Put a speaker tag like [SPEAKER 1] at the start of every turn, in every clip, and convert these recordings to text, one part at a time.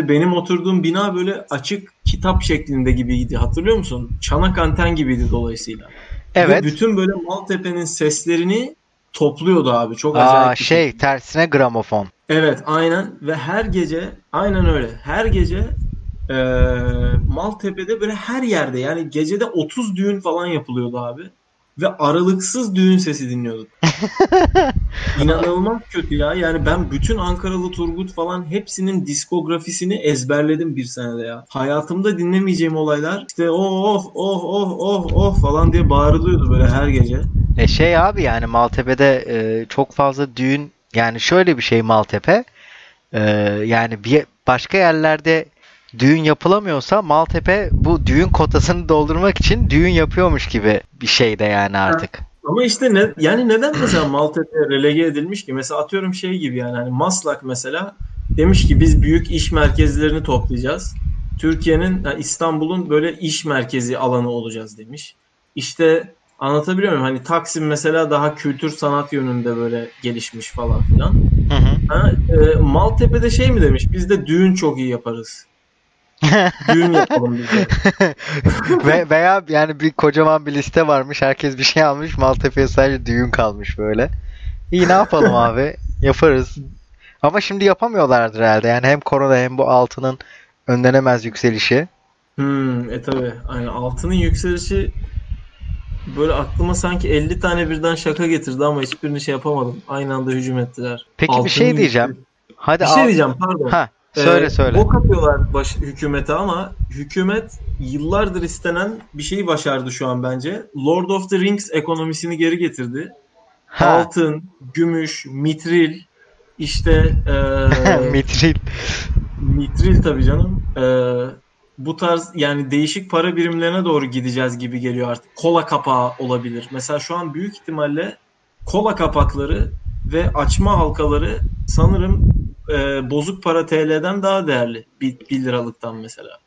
[SPEAKER 1] Şimdi benim oturduğum bina böyle açık kitap şeklinde gibiydi. Hatırlıyor musun? Çanak anten gibiydi dolayısıyla.
[SPEAKER 2] Evet.
[SPEAKER 1] Ve bütün böyle Maltepe'nin seslerini topluyordu abi. Çok
[SPEAKER 2] Aa,
[SPEAKER 1] acayip. bir
[SPEAKER 2] şey tersine gramofon.
[SPEAKER 1] Evet aynen ve her gece aynen öyle. Her gece e, Maltepe'de böyle her yerde yani gecede 30 düğün falan yapılıyordu abi. Ve aralıksız düğün sesi dinliyorduk. İnanılmaz kötü ya. Yani ben bütün Ankaralı Turgut falan hepsinin diskografisini ezberledim bir senede ya. Hayatımda dinlemeyeceğim olaylar işte oh oh oh oh oh falan diye bağırılıyordu böyle her gece.
[SPEAKER 2] E şey abi yani Maltepe'de e, çok fazla düğün yani şöyle bir şey Maltepe e, yani bir başka yerlerde düğün yapılamıyorsa Maltepe bu düğün kotasını doldurmak için düğün yapıyormuş gibi bir şey de yani artık.
[SPEAKER 1] Ama işte ne, yani neden mesela Maltepe relege edilmiş ki? Mesela atıyorum şey gibi yani hani Maslak mesela demiş ki biz büyük iş merkezlerini toplayacağız. Türkiye'nin yani İstanbul'un böyle iş merkezi alanı olacağız demiş. İşte anlatabiliyor muyum? Hani Taksim mesela daha kültür sanat yönünde böyle gelişmiş falan filan.
[SPEAKER 2] Hı hı.
[SPEAKER 1] Ha, e, Maltepe'de şey mi demiş? Biz de düğün çok iyi yaparız. Düğün yapalım biz de.
[SPEAKER 2] Ve veya yani bir kocaman bir liste varmış. Herkes bir şey almış. Maltepe'ye sadece düğün kalmış böyle. İyi ne yapalım abi? Yaparız. Ama şimdi yapamıyorlardır herhalde. Yani hem korona hem bu altının önlenemez yükselişi.
[SPEAKER 1] Hmm, e tabi. Aynen altının yükselişi böyle aklıma sanki 50 tane birden şaka getirdi ama hiçbirini şey yapamadım. Aynı anda hücum ettiler.
[SPEAKER 2] Peki
[SPEAKER 1] Altının
[SPEAKER 2] bir şey diyeceğim.
[SPEAKER 1] yükselişi-
[SPEAKER 2] Hadi
[SPEAKER 1] Bir şey
[SPEAKER 2] al-
[SPEAKER 1] diyeceğim pardon.
[SPEAKER 2] Ha, söyle
[SPEAKER 1] Ee,
[SPEAKER 2] söyle.
[SPEAKER 1] Bok atıyorlar baş, hükümete ama hükümet yıllardır istenen bir şeyi başardı şu an bence. Lord of the Rings ekonomisini geri getirdi.
[SPEAKER 2] Ha,
[SPEAKER 1] Altın, gümüş, mitril, işte ee,
[SPEAKER 2] mitril.
[SPEAKER 1] mitril tabii canım. Ee, bu tarz yani değişik para birimlerine doğru gideceğiz gibi geliyor artık. Kola kapağı olabilir. Mesela şu an büyük ihtimalle kola kapakları ve açma halkaları sanırım e, bozuk para TL'den daha değerli. 1, liralıktan mesela.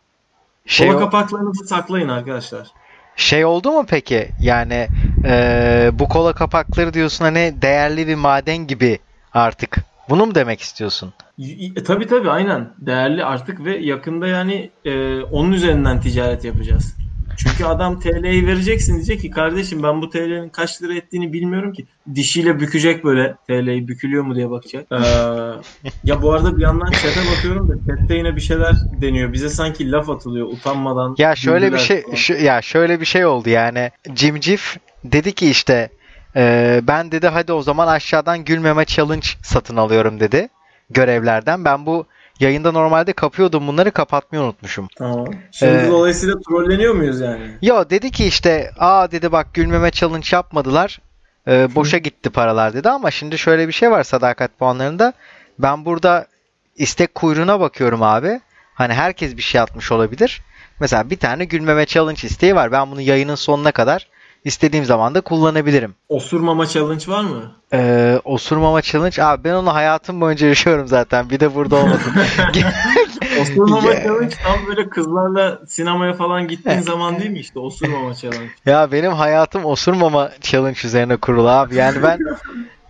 [SPEAKER 2] Şey,
[SPEAKER 1] kola kapaklarınızı saklayın arkadaşlar.
[SPEAKER 2] şey oldu mu peki? Yani eee, bu kola kapakları diyorsun hani değerli bir maden gibi artık. Bunu mu demek istiyorsun?
[SPEAKER 1] Y- tabii tabii aynen. Değerli artık ve yakında yani e, onun üzerinden ticaret yapacağız. Çünkü adam TL'yi vereceksin diyecek ki kardeşim ben bu TL'nin kaç lira ettiğini bilmiyorum ki. Dişiyle bükecek böyle TL'yi bükülüyor mu diye bakacak. Ee, ya bu arada bir yandan chat'e bakıyorum da chat'te yine bir şeyler deniyor. Bize sanki laf atılıyor utanmadan.
[SPEAKER 2] Ya şöyle bir şey şu, ya şöyle bir şey oldu yani. Jim Cif dedi ki işte eee, ben dedi hadi o zaman aşağıdan gülmeme challenge satın alıyorum dedi görevlerden. Ben bu yayında normalde kapıyordum bunları kapatmayı unutmuşum.
[SPEAKER 1] Tamam. Şimdi
[SPEAKER 2] Ee,
[SPEAKER 1] dolayısıyla trolleniyor muyuz yani?
[SPEAKER 2] Yo dedi ki işte aa dedi bak gülmeme challenge yapmadılar. Ee, boşa gitti paralar dedi ama şimdi şöyle bir şey var sadakat puanlarında. Ben burada istek kuyruğuna bakıyorum abi. Hani herkes bir şey atmış olabilir. Mesela bir tane gülmeme challenge isteği var. Ben bunu yayının sonuna kadar istediğim zaman da kullanabilirim.
[SPEAKER 1] Osurmama challenge var mı?
[SPEAKER 2] Ee, osurmama challenge abi ben onu hayatım boyunca yaşıyorum zaten. Bir de burada olmasın.
[SPEAKER 1] Osurmama challenge tam böyle kızlarla sinemaya falan gittiğin zaman değil mi işte osurmama challenge.
[SPEAKER 2] Ya benim hayatım osurmama challenge üzerine kurulu abi. Yani ben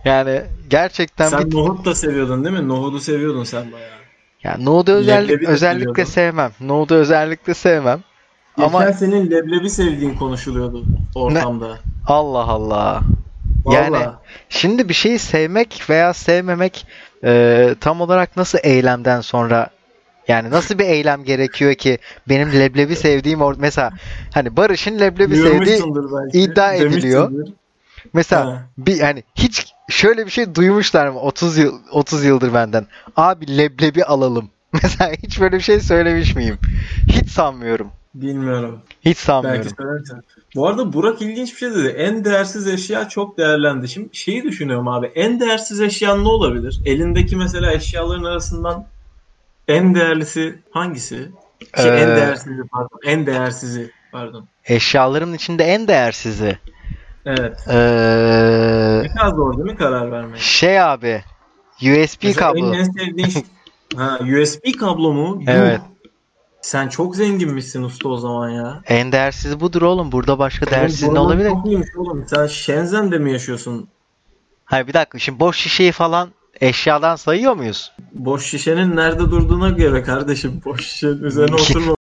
[SPEAKER 2] yani gerçekten
[SPEAKER 1] Sen
[SPEAKER 2] bir
[SPEAKER 1] nohut da seviyordun değil mi? Nohudu seviyordun sen bayağı.
[SPEAKER 2] ya Nohud'u özellik, özellikle sevmem. Nohud'u özellikle sevmem.
[SPEAKER 1] Geçen
[SPEAKER 2] Ama
[SPEAKER 1] senin leblebi sevdiğin konuşuluyordu ortamda.
[SPEAKER 2] Allah Allah. Yani
[SPEAKER 1] Vallahi.
[SPEAKER 2] şimdi bir şeyi sevmek veya sevmemek e, tam olarak nasıl eylemden sonra yani nasıl bir eylem gerekiyor ki benim leblebi sevdiğim or mesela hani Barış'ın leblebi sevdiği
[SPEAKER 1] belki.
[SPEAKER 2] iddia ediliyor. Mesela
[SPEAKER 1] Ha.
[SPEAKER 2] bir hani hiç şöyle bir şey duymuşlar mı 30 yıl 30 yıldır benden. Abi leblebi alalım. Mesela hiç böyle bir şey söylemiş miyim? Hiç sanmıyorum.
[SPEAKER 1] Bilmiyorum.
[SPEAKER 2] Hiç sanmıyorum.
[SPEAKER 1] Belki söylersen. Bu arada Burak ilginç bir şey dedi. En değersiz eşya çok değerlendi. Şimdi şeyi düşünüyorum abi. En değersiz eşya ne olabilir? Elindeki mesela eşyaların arasından en değerlisi hangisi? Şey, en
[SPEAKER 2] Ee,
[SPEAKER 1] değersizi pardon. En değersizi pardon.
[SPEAKER 2] Eşyalarımın içinde en değersizi.
[SPEAKER 1] Evet.
[SPEAKER 2] Ee,
[SPEAKER 1] Ne kadar zor değil mi karar vermek?
[SPEAKER 2] şey abi USB
[SPEAKER 1] Mesela
[SPEAKER 2] kablo.
[SPEAKER 1] En, en sevdiğin şey- ha, USB kablo mu? Yuh. Sen çok zenginmişsin usta o zaman ya.
[SPEAKER 2] En değersiz budur oğlum. Burada başka değersiz ne olabilir?
[SPEAKER 1] Oğlum. Sen Shenzhen'de mi yaşıyorsun?
[SPEAKER 2] Hayır bir dakika şimdi boş şişeyi falan eşyadan sayıyor muyuz?
[SPEAKER 1] Boş şişenin nerede durduğuna göre kardeşim. Boş şişenin üzerine oturma.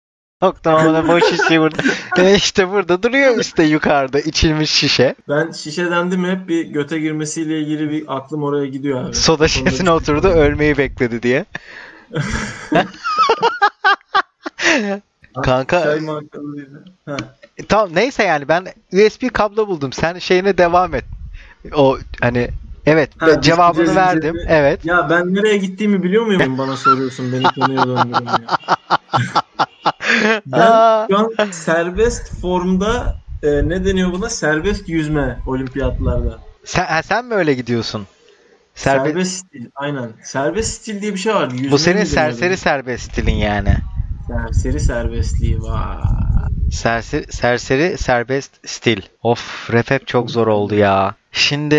[SPEAKER 2] Yok tamam boş şişe burada. E işte burada duruyor işte yukarıda içilmiş şişe.
[SPEAKER 1] Ben şişe dendim hep bir göte girmesiyle ilgili bir aklım oraya gidiyor abi.
[SPEAKER 2] Soda şişesine oturdu ölmeyi bekledi diye. Kanka?
[SPEAKER 1] Ha.
[SPEAKER 2] tamam neyse yani ben USB kablo buldum. Sen şeyine devam et. O hani evet
[SPEAKER 1] Ha,
[SPEAKER 2] cevabını verdim.
[SPEAKER 1] zinciri-
[SPEAKER 2] Evet.
[SPEAKER 1] Ya ben nereye gittiğimi biliyor muyum bana soruyorsun beni konuya döndürün ya. Ben
[SPEAKER 2] Aa,
[SPEAKER 1] şu an serbest formda e, ne deniyor buna? Serbest yüzme olimpiyatlarda.
[SPEAKER 2] sen, ha, sen mi öyle gidiyorsun? Serbe-
[SPEAKER 1] Serbest stil aynen. Serbest stil diye bir şey var. Yüzme
[SPEAKER 2] Bu senin
[SPEAKER 1] deniyordu?
[SPEAKER 2] serseri serbest stilin yani.
[SPEAKER 1] Serseri serbestliği var.
[SPEAKER 2] Serseri, serseri serbest stil. Of rap hep çok zor oldu ya. Şimdi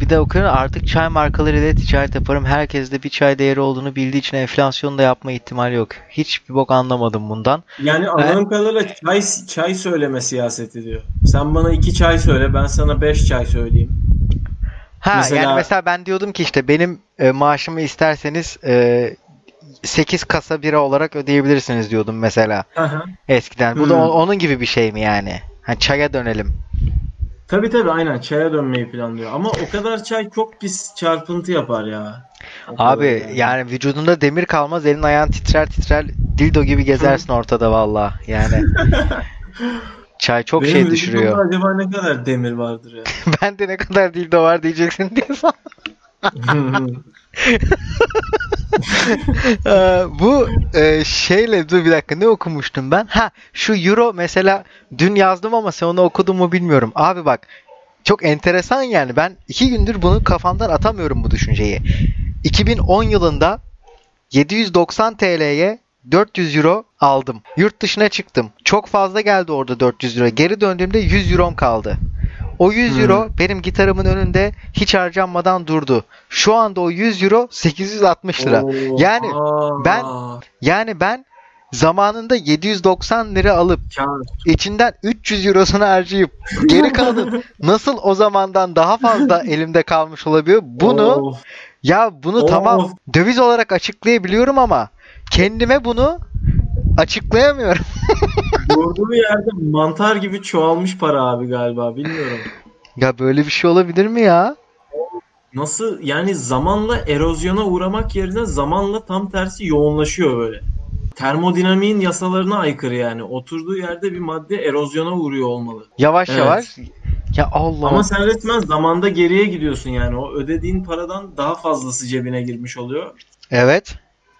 [SPEAKER 2] bir de okuyorum artık çay markalarıyla ticaret yaparım. Herkes de bir çay değeri olduğunu bildiği için enflasyon da yapma ihtimali yok. Hiçbir bok anlamadım bundan.
[SPEAKER 1] Yani anladığım kadarıyla çay, çay söyleme siyaseti diyor. Sen bana iki çay söyle ben sana beş çay söyleyeyim.
[SPEAKER 2] Ha
[SPEAKER 1] Mesela-
[SPEAKER 2] yani mesela ben diyordum ki işte benim e, maaşımı isterseniz e, 8 kasa bira olarak ödeyebilirsiniz diyordum mesela
[SPEAKER 1] Aha.
[SPEAKER 2] eskiden. Bu da
[SPEAKER 1] Hmm.
[SPEAKER 2] o- onun gibi bir şey mi yani? Ha, çaya dönelim.
[SPEAKER 1] Tabii tabii aynen çaya dönmeyi planlıyor. Ama o kadar çay çok pis çarpıntı yapar ya. O kadar
[SPEAKER 2] Abi yani vücudunda demir kalmaz, elin ayağın titrer titrer, dildo gibi gezersin ortada valla. Yani çay çok
[SPEAKER 1] Benim
[SPEAKER 2] şey
[SPEAKER 1] vücudumda
[SPEAKER 2] düşürüyor.
[SPEAKER 1] acaba ne kadar demir vardır ya.
[SPEAKER 2] Bende ne kadar dildo var diyeceksin diye san- Ee, bu e, şeyle dur bir dakika ne okumuştum ben? Ha şu euro mesela dün yazdım ama sen onu okudun mu bilmiyorum. Abi bak çok enteresan yani ben iki gündür bunu kafamdan atamıyorum bu düşünceyi. 2010 yılında 790 TL'ye 400 euro aldım. Yurt dışına çıktım. Çok fazla geldi orada 400 euro. Geri döndüğümde 100 eurom kaldı. O 100
[SPEAKER 1] Hmm.
[SPEAKER 2] euro benim gitarımın önünde hiç harcanmadan durdu. Şu anda o 100 euro 860 lira.
[SPEAKER 1] Oo,
[SPEAKER 2] Yani
[SPEAKER 1] aa,
[SPEAKER 2] ben- Yani ben zamanında 790 lira alıp
[SPEAKER 1] kâr.
[SPEAKER 2] içinden 300 eurosunu harcayıp geri kalan nasıl o zamandan daha fazla elimde kalmış olabiliyor? Bunu
[SPEAKER 1] Of,
[SPEAKER 2] ya bunu
[SPEAKER 1] Of.
[SPEAKER 2] tamam döviz olarak açıklayabiliyorum ama kendime bunu açıklayamıyorum.
[SPEAKER 1] durduğu yerde mantar gibi çoğalmış para abi galiba bilmiyorum.
[SPEAKER 2] Ya böyle bir şey olabilir mi ya?
[SPEAKER 1] Nasıl yani zamanla erozyona uğramak yerine zamanla tam tersi yoğunlaşıyor böyle. Termodinamiğin yasalarına aykırı yani. Oturduğu yerde bir madde erozyona uğruyor olmalı.
[SPEAKER 2] Yavaş
[SPEAKER 1] Evet.
[SPEAKER 2] yavaş. Ya Allah.
[SPEAKER 1] Ama sen resmen zamanda geriye gidiyorsun yani. O ödediğin paradan daha fazlası cebine girmiş oluyor.
[SPEAKER 2] Evet.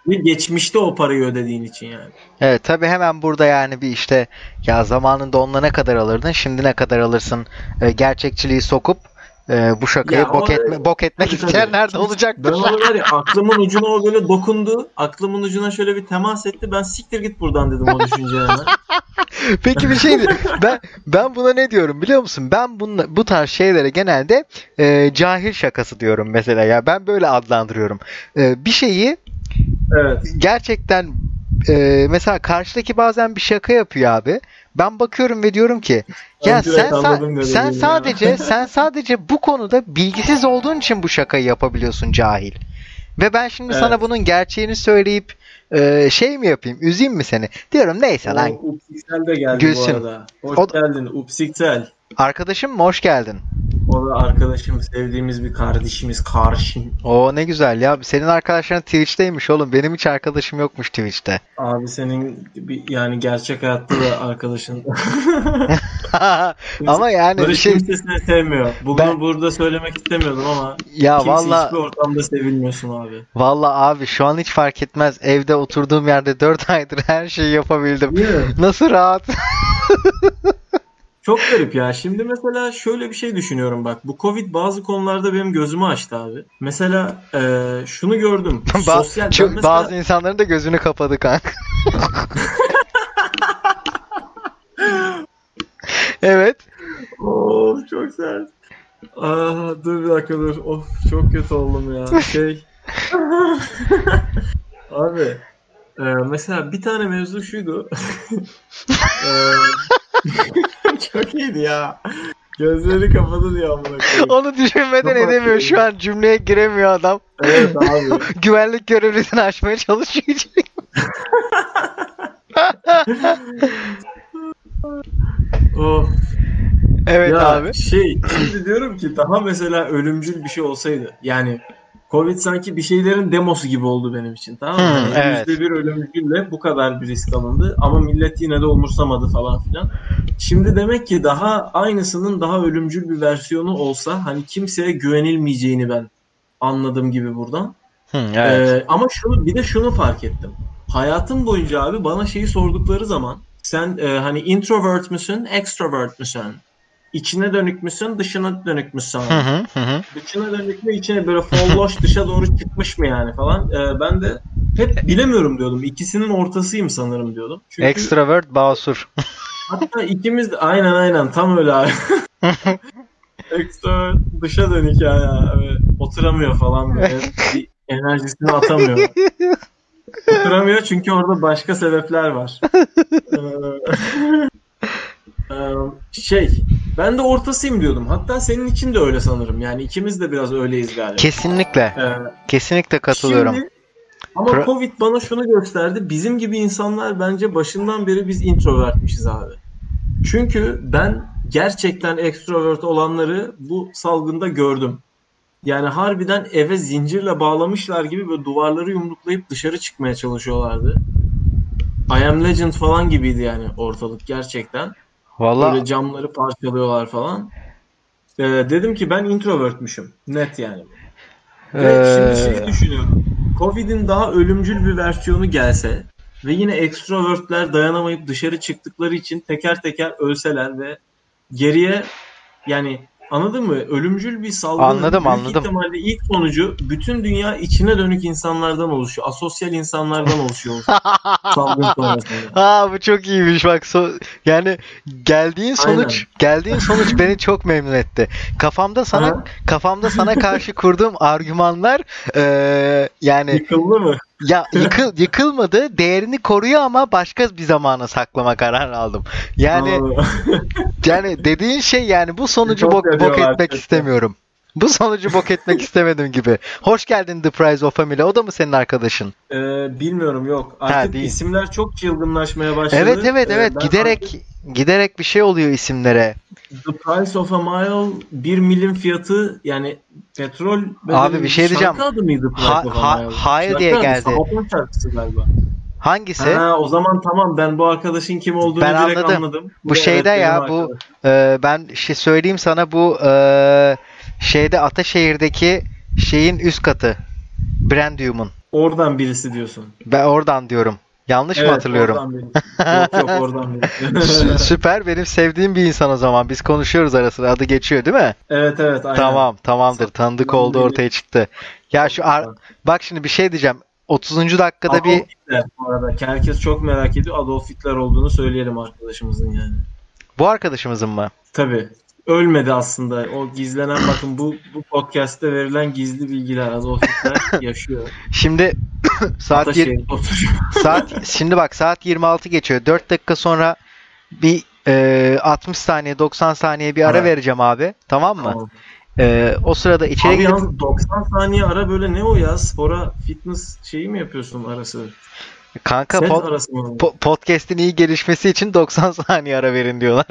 [SPEAKER 1] Ve geçmişte o parayı ödediğin için yani.
[SPEAKER 2] Evet tabi hemen burada yani bir işte ya zamanında onunla ne kadar alırdın şimdi ne kadar alırsın e, gerçekçiliği sokup e, bu şakayı
[SPEAKER 1] Ya
[SPEAKER 2] bok,
[SPEAKER 1] o-
[SPEAKER 2] etme, bok etmek
[SPEAKER 1] Tabii, tabii.
[SPEAKER 2] isteyenler de olacaktır.
[SPEAKER 1] Ben onu var ya aklımın ucuna o böyle dokundu. Aklımın ucuna şöyle bir temas etti. Ben siktir git buradan dedim o düşünceye.
[SPEAKER 2] Peki bir şeydi. Ben ben buna ne diyorum biliyor musun? Ben bunla, bu tarz şeylere genelde e, cahil şakası diyorum mesela ya. Ben böyle adlandırıyorum. E, bir şeyi
[SPEAKER 1] Evet.
[SPEAKER 2] gerçekten e, mesela karşıdaki bazen bir şaka yapıyor abi. Ben bakıyorum ve diyorum ki ya
[SPEAKER 1] direkt
[SPEAKER 2] sen sa- sen sadece sen sadece bu konuda bilgisiz olduğun için bu şakayı yapabiliyorsun cahil. Ve ben şimdi sana
[SPEAKER 1] Evet.
[SPEAKER 2] bunun gerçeğini söyleyip e, şey mi yapayım? Üzeyim mi seni? Diyorum neyse lan.
[SPEAKER 1] O Upsiksel de geldi
[SPEAKER 2] Gülsün.
[SPEAKER 1] bu arada. Hoş
[SPEAKER 2] O-
[SPEAKER 1] geldin Upsiksel.
[SPEAKER 2] Arkadaşım mı? Hoş geldin.
[SPEAKER 1] O da arkadaşım, sevdiğimiz bir kardeşimiz, karşım.
[SPEAKER 2] Oo ne güzel ya. Senin arkadaşların Twitch'teymiş oğlum. Benim hiç arkadaşım yokmuş Twitch'te.
[SPEAKER 1] Abi senin bir, yani gerçek hayatta da arkadaşın.
[SPEAKER 2] ama yani bir
[SPEAKER 1] Barış
[SPEAKER 2] şey
[SPEAKER 1] kimsesini sevmiyor. Bugün
[SPEAKER 2] Ben-
[SPEAKER 1] burada söylemek istemiyordum ama
[SPEAKER 2] ya
[SPEAKER 1] kimse
[SPEAKER 2] valla
[SPEAKER 1] hiçbir ortamda sevilmiyorsun abi.
[SPEAKER 2] valla abi şu an hiç fark etmez. Evde oturduğum yerde 4 aydır her şeyi yapabildim. Nasıl rahat?
[SPEAKER 1] Çok garip ya. Şimdi mesela şöyle bir şey düşünüyorum bak. Bu Covid bazı konularda benim gözümü açtı abi. Mesela e, şunu gördüm.
[SPEAKER 2] Ba-
[SPEAKER 1] Sosyal
[SPEAKER 2] çok-
[SPEAKER 1] mesela-
[SPEAKER 2] Bazı insanların da gözünü kapadı kanka. evet.
[SPEAKER 1] Of çok sert. Aa, dur bir dakika dur. Of çok kötü oldum ya. Şey. Abi. e, mesela bir tane mevzu şuydu. E, çok iyiydi ya. Gözleri kapadı diyor amına koyayım.
[SPEAKER 2] Onu düşünmeden
[SPEAKER 1] Kapat
[SPEAKER 2] edemiyor. Şu an cümleye giremiyor adam.
[SPEAKER 1] Evet abi.
[SPEAKER 2] Güvenlik görevlisini açmaya çalışıyor.
[SPEAKER 1] Oh.
[SPEAKER 2] evet
[SPEAKER 1] ya
[SPEAKER 2] abi.
[SPEAKER 1] şey şimdi diyorum ki daha mesela ölümcül bir şey olsaydı. Yani Covid sanki bir şeylerin demosu gibi oldu benim için. Tamam mı?
[SPEAKER 2] Hmm,
[SPEAKER 1] Yani
[SPEAKER 2] evet.
[SPEAKER 1] %1 ölümcülle bu kadar bir risk alındı ama millet yine de umursamadı falan filan. Şimdi demek ki daha aynısının daha ölümcül bir versiyonu olsa hani kimseye güvenilmeyeceğini ben anladım gibi buradan.
[SPEAKER 2] Hı, evet.
[SPEAKER 1] Ee, ama şunu bir de şunu fark ettim. Hayatım boyunca abi bana şeyi sordukları zaman sen e, hani introvert müsün, extrovert müsün? İçine dönük müsün, dışına dönük müsün?
[SPEAKER 2] Hı hı hı.
[SPEAKER 1] Dışına dönük mü, içine böyle folloş dışa doğru çıkmış mı yani falan. Ee, ben de hep bilemiyorum diyordum. İkisinin ortasıyım sanırım diyordum. Çünkü
[SPEAKER 2] Extrovert basur.
[SPEAKER 1] hatta ikimiz de aynen aynen tam öyle abi. Extrovert dışa dönük yani. Evet, oturamıyor falan böyle. Bir enerjisini atamıyor. Oturamıyor çünkü orada başka sebepler var. Ee, şey, ben de ortasıyım diyordum. Hatta senin için de öyle sanırım. Yani ikimiz de biraz öyleyiz galiba.
[SPEAKER 2] Kesinlikle.
[SPEAKER 1] Ee,
[SPEAKER 2] Kesinlikle katılıyorum.
[SPEAKER 1] Şimdi, ama
[SPEAKER 2] Pro-
[SPEAKER 1] Covid bana şunu gösterdi. Bizim gibi insanlar bence başından beri biz introvertmişiz abi. Çünkü ben gerçekten extrovert olanları bu salgında gördüm. Yani harbiden eve zincirle bağlamışlar gibi böyle duvarları yumruklayıp dışarı çıkmaya çalışıyorlardı. I Am Legend falan gibiydi yani ortalık gerçekten.
[SPEAKER 2] Valla
[SPEAKER 1] Böyle camları parçalıyorlar falan. Ee, dedim ki ben introvertmişim. Net yani. Ve şimdi şeyi düşünüyorum. Covid'in daha ölümcül bir versiyonu gelse ve yine extrovertler dayanamayıp dışarı çıktıkları için teker teker ölseler ve geriye yani anladın mı? Ölümcül bir salgının
[SPEAKER 2] Anladım,
[SPEAKER 1] büyük
[SPEAKER 2] anladım.
[SPEAKER 1] ihtimalle ilk sonucu bütün dünya içine dönük insanlardan oluşuyor. Asosyal insanlardan oluşuyor salgın sonrasında.
[SPEAKER 2] Aa bu çok iyiymiş bak so- yani geldiğin sonuç geldiğin sonuç beni çok memnun etti. Kafamda sana
[SPEAKER 1] Aha.
[SPEAKER 2] kafamda sana karşı kurduğum argümanlar eee, yani
[SPEAKER 1] Yıkıldı mı?
[SPEAKER 2] Ya yıkıl yıkılmadı değerini koruyor ama başka bir zamana saklama kararı aldım. Yani yani dediğin şey yani bu sonucu bok, bok etmek
[SPEAKER 1] chatte.
[SPEAKER 2] istemiyorum. Bu sonucu bok etmek istemedim gibi. Hoş geldin The Price of Family. O da mı senin arkadaşın?
[SPEAKER 1] Ee, bilmiyorum yok. Artık
[SPEAKER 2] değil.
[SPEAKER 1] isimler çok çılgınlaşmaya başladı.
[SPEAKER 2] Evet evet
[SPEAKER 1] Ee,
[SPEAKER 2] evet
[SPEAKER 1] ben
[SPEAKER 2] giderek giderek bir şey oluyor isimlere.
[SPEAKER 1] artık The Price of a Mile 1 milim fiyatı yani petrol
[SPEAKER 2] Abi bir şey diyeceğim.
[SPEAKER 1] Şarkı adı mıydı Price
[SPEAKER 2] Ha-
[SPEAKER 1] of a
[SPEAKER 2] ha-
[SPEAKER 1] Mile?
[SPEAKER 2] hayır
[SPEAKER 1] Şarkı
[SPEAKER 2] diye
[SPEAKER 1] adı,
[SPEAKER 2] geldi.
[SPEAKER 1] Sabaton şarkısı galiba.
[SPEAKER 2] Hangisi?
[SPEAKER 1] Ha, o zaman tamam ben bu arkadaşın kim olduğunu
[SPEAKER 2] Ben
[SPEAKER 1] direkt
[SPEAKER 2] anladım.
[SPEAKER 1] anladım.
[SPEAKER 2] Bu
[SPEAKER 1] Evet,
[SPEAKER 2] şeyde
[SPEAKER 1] benim
[SPEAKER 2] ya, bu-. Ee, ben şey söyleyeyim sana bu ee, şeyde Ataşehir'deki şeyin üst katı. Brandium'un.
[SPEAKER 1] Oradan birisi diyorsun.
[SPEAKER 2] Ben oradan diyorum. Yanlış mı
[SPEAKER 1] Evet,
[SPEAKER 2] hatırlıyorum?
[SPEAKER 1] Oradan yok yok oradan birisi.
[SPEAKER 2] Sü- Süper benim sevdiğim bir insan o zaman. Biz konuşuyoruz arasında. Adı geçiyor değil mi?
[SPEAKER 1] evet evet aynen.
[SPEAKER 2] Tamam tamamdır. Tanıdık oldu ortaya çıktı. Ya şu ar- bak şimdi bir şey diyeceğim. 30. dakikada
[SPEAKER 1] Adolf
[SPEAKER 2] bir
[SPEAKER 1] Hitler bu arada. Herkes çok merak ediyor. Adolf Hitler olduğunu söyleyelim arkadaşımızın yani.
[SPEAKER 2] bu arkadaşımızın mı?
[SPEAKER 1] Tabii. Ölmedi aslında. O gizlenen bakın bu bu podcast'te verilen gizli bilgiler. Adolf Hitler yaşıyor.
[SPEAKER 2] Şimdi saat yir- saat şimdi bak saat 26 geçiyor. 4 dakika sonra bir e, 60 saniye 90 saniye bir ara
[SPEAKER 1] Evet.
[SPEAKER 2] vereceğim abi. Tamam mı?
[SPEAKER 1] Tamam.
[SPEAKER 2] E, o sırada içeri
[SPEAKER 1] Abi
[SPEAKER 2] gidip
[SPEAKER 1] yalnız 90 saniye ara böyle ne o ya? Spora fitness şeyi mi yapıyorsun arası?
[SPEAKER 2] Kanka pod-
[SPEAKER 1] mı?
[SPEAKER 2] po- podcast'in iyi gelişmesi için 90 saniye ara verin diyorlar.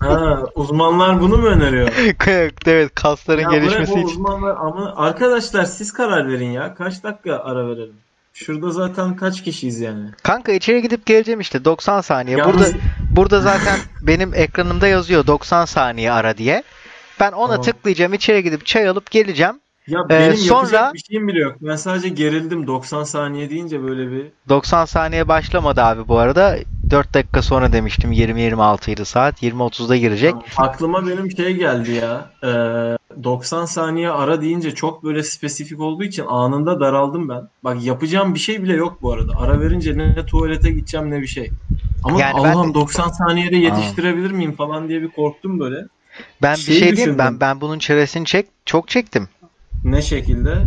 [SPEAKER 1] Ha, uzmanlar bunu mu öneriyor?
[SPEAKER 2] evet kasların
[SPEAKER 1] Ya
[SPEAKER 2] gelişmesi için.
[SPEAKER 1] uzmanlar ama arkadaşlar siz karar verin ya. Kaç dakika ara verelim? Şurada zaten kaç kişiyiz yani?
[SPEAKER 2] Kanka içeri gidip geleceğim işte 90 saniye.
[SPEAKER 1] Yalnız-
[SPEAKER 2] Burada burada zaten benim ekranımda yazıyor 90 saniye ara diye. Ben ona
[SPEAKER 1] Tamam.
[SPEAKER 2] tıklayacağım, içeri gidip çay alıp geleceğim.
[SPEAKER 1] Ya
[SPEAKER 2] Ee,
[SPEAKER 1] benim
[SPEAKER 2] sonra-
[SPEAKER 1] yapacak bir şeyim bile yok. Ben sadece gerildim 90 saniye deyince böyle bir
[SPEAKER 2] 90 saniye başlamadı abi bu arada. 4 dakika sonra demiştim 20-26 idi saat. 20.30'da girecek.
[SPEAKER 1] Aklıma benim şey geldi ya. Ee, 90 saniye ara deyince çok böyle spesifik olduğu için anında daraldım ben. Bak yapacağım bir şey bile yok bu arada. Ara verince ne tuvalete gideceğim ne bir şey. Ama
[SPEAKER 2] Yani ben
[SPEAKER 1] Allah'ım
[SPEAKER 2] de-
[SPEAKER 1] 90 saniyede yetiştirebilir miyim falan diye bir korktum böyle.
[SPEAKER 2] Ben bir
[SPEAKER 1] Şeyi
[SPEAKER 2] şey diyeyim ben ben bunun çeresini çek çok çektim.
[SPEAKER 1] Ne şekilde?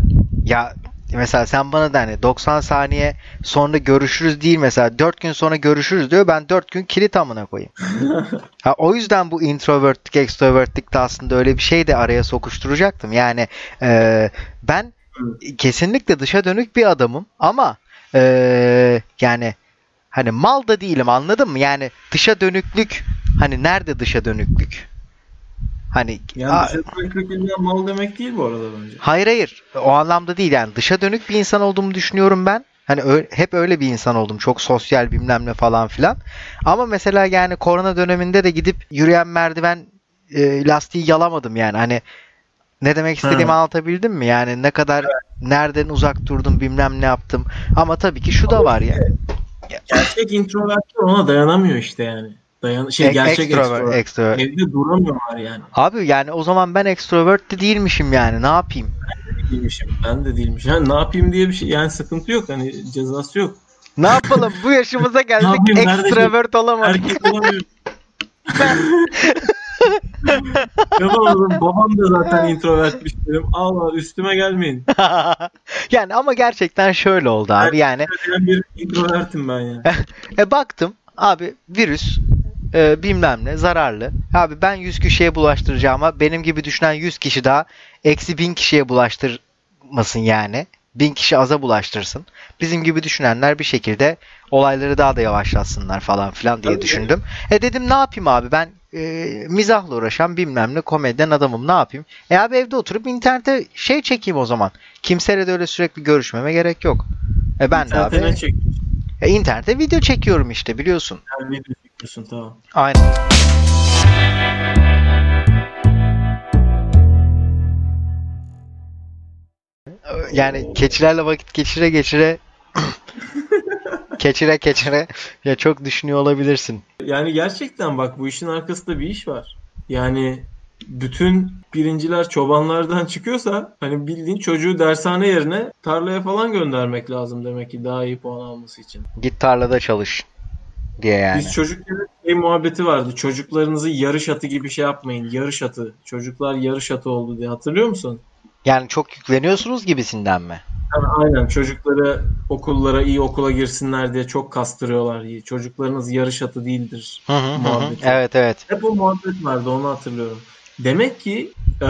[SPEAKER 2] Ya mesela sen bana da hani 90 saniye sonra görüşürüz değil mesela 4 gün sonra görüşürüz diyor. Ben 4 gün kilit amına koyayım. ha, o yüzden bu introvertlik, extrovertlik de aslında öyle bir şey de araya sokuşturacaktım. Yani e, ben kesinlikle dışa dönük bir adamım ama e, yani hani mal da değilim anladın mı? Yani dışa dönüklük hani nerede dışa dönüklük? Hani
[SPEAKER 1] Yani
[SPEAKER 2] a-
[SPEAKER 1] dışa mal demek değil bu arada bence.
[SPEAKER 2] hayır hayır o anlamda değil yani dışa dönük bir insan olduğumu düşünüyorum ben. Hani ö- hep öyle bir insan oldum. Çok sosyal bilmem ne falan filan. Ama mesela yani korona döneminde de gidip yürüyen merdiven e, lastiği yalamadım yani. Hani ne demek istediğimi
[SPEAKER 1] Ha.
[SPEAKER 2] anlatabildim mi? Yani ne kadar nereden uzak durdum bilmem ne yaptım. Ama tabii ki şu da var ya.
[SPEAKER 1] Gerçek introvertler ona dayanamıyor işte yani. Dayan şey
[SPEAKER 2] Ek-
[SPEAKER 1] gerçek
[SPEAKER 2] extrovert,
[SPEAKER 1] extrovert.
[SPEAKER 2] extrovert.
[SPEAKER 1] Evde duramıyorlar yani.
[SPEAKER 2] Abi yani o zaman ben extrovert de değilmişim yani. Ne yapayım?
[SPEAKER 1] Değilmişim. Ben de değilmişim. Yani ne yapayım diye bir şey yani sıkıntı yok. Hani cezası yok.
[SPEAKER 2] Ne yapalım? Bu yaşımıza geldik.
[SPEAKER 1] yapayım?
[SPEAKER 2] Extrovert olamadık.
[SPEAKER 1] Erkek olamıyor. Yapamadım. Babam da zaten introvertmiş benim. Allah üstüme gelmeyin.
[SPEAKER 2] yani ama gerçekten şöyle oldu abi. Yani
[SPEAKER 1] Ben bir introvertim ben yani.
[SPEAKER 2] e, baktım abi virüs e, bilmem ne zararlı. Abi ben 100 kişiye bulaştıracağıma benim gibi düşünen 100 kişi daha eksi 1000 kişiye bulaştırmasın yani. 1000 kişi aza bulaştırsın. Bizim gibi düşünenler bir şekilde olayları daha da yavaşlatsınlar falan filan diye düşündüm. E dedim ne yapayım abi ben e, mizahla uğraşan bilmem ne komedyen adamım ne yapayım? E abi evde oturup internete şey çekeyim o zaman. Kimseyle de öyle sürekli görüşmeme gerek yok. E ben de
[SPEAKER 1] Zaten
[SPEAKER 2] abi
[SPEAKER 1] ne çekiyorsun?
[SPEAKER 2] e, internette video çekiyorum işte biliyorsun.
[SPEAKER 1] Her video çekiyorsun tamam.
[SPEAKER 2] Aynen. Yani keçilerle vakit geçire geçire keçire keçire ya çok düşünüyor olabilirsin.
[SPEAKER 1] Yani gerçekten bak bu işin arkasında bir iş var. Yani bütün birinciler çobanlardan çıkıyorsa hani bildiğin çocuğu dershane yerine tarlaya falan göndermek lazım demek ki daha iyi puan alması için.
[SPEAKER 2] Git tarlada çalış diye yani.
[SPEAKER 1] Biz çocukken şey muhabbeti vardı. Çocuklarınızı yarış atı gibi şey yapmayın. Yarış atı. Çocuklar yarış atı oldu diye hatırlıyor musun?
[SPEAKER 2] Yani çok yükleniyorsunuz gibisinden mi?
[SPEAKER 1] Yani aynen çocukları okullara iyi okula girsinler diye çok kastırıyorlar. Çocuklarınız yarış atı değildir.
[SPEAKER 2] Hı hı hı. Evet evet.
[SPEAKER 1] Hep o muhabbet vardı onu hatırlıyorum. Demek ki e,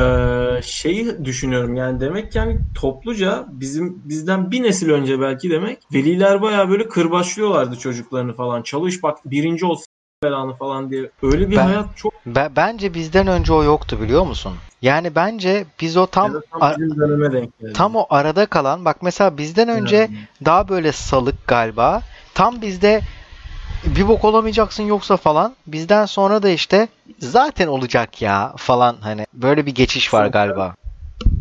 [SPEAKER 1] şeyi düşünüyorum yani demek ki yani topluca bizim bizden bir nesil önce belki demek veliler baya böyle kırbaçlıyorlardı çocuklarını falan. Çalış bak birinci olsun belanı falan diye. Öyle bir
[SPEAKER 2] Ben-
[SPEAKER 1] hayat çok
[SPEAKER 2] Be- bence bizden önce o yoktu biliyor musun? Yani bence biz o tam
[SPEAKER 1] tam
[SPEAKER 2] a-
[SPEAKER 1] bizim döneme denk geldi.
[SPEAKER 2] tam o arada kalan bak mesela bizden önce
[SPEAKER 1] Yani.
[SPEAKER 2] daha böyle salık galiba. Tam bizde bir bok olamayacaksın yoksa falan. Bizden sonra da işte zaten olacak ya falan hani böyle bir geçiş var galiba.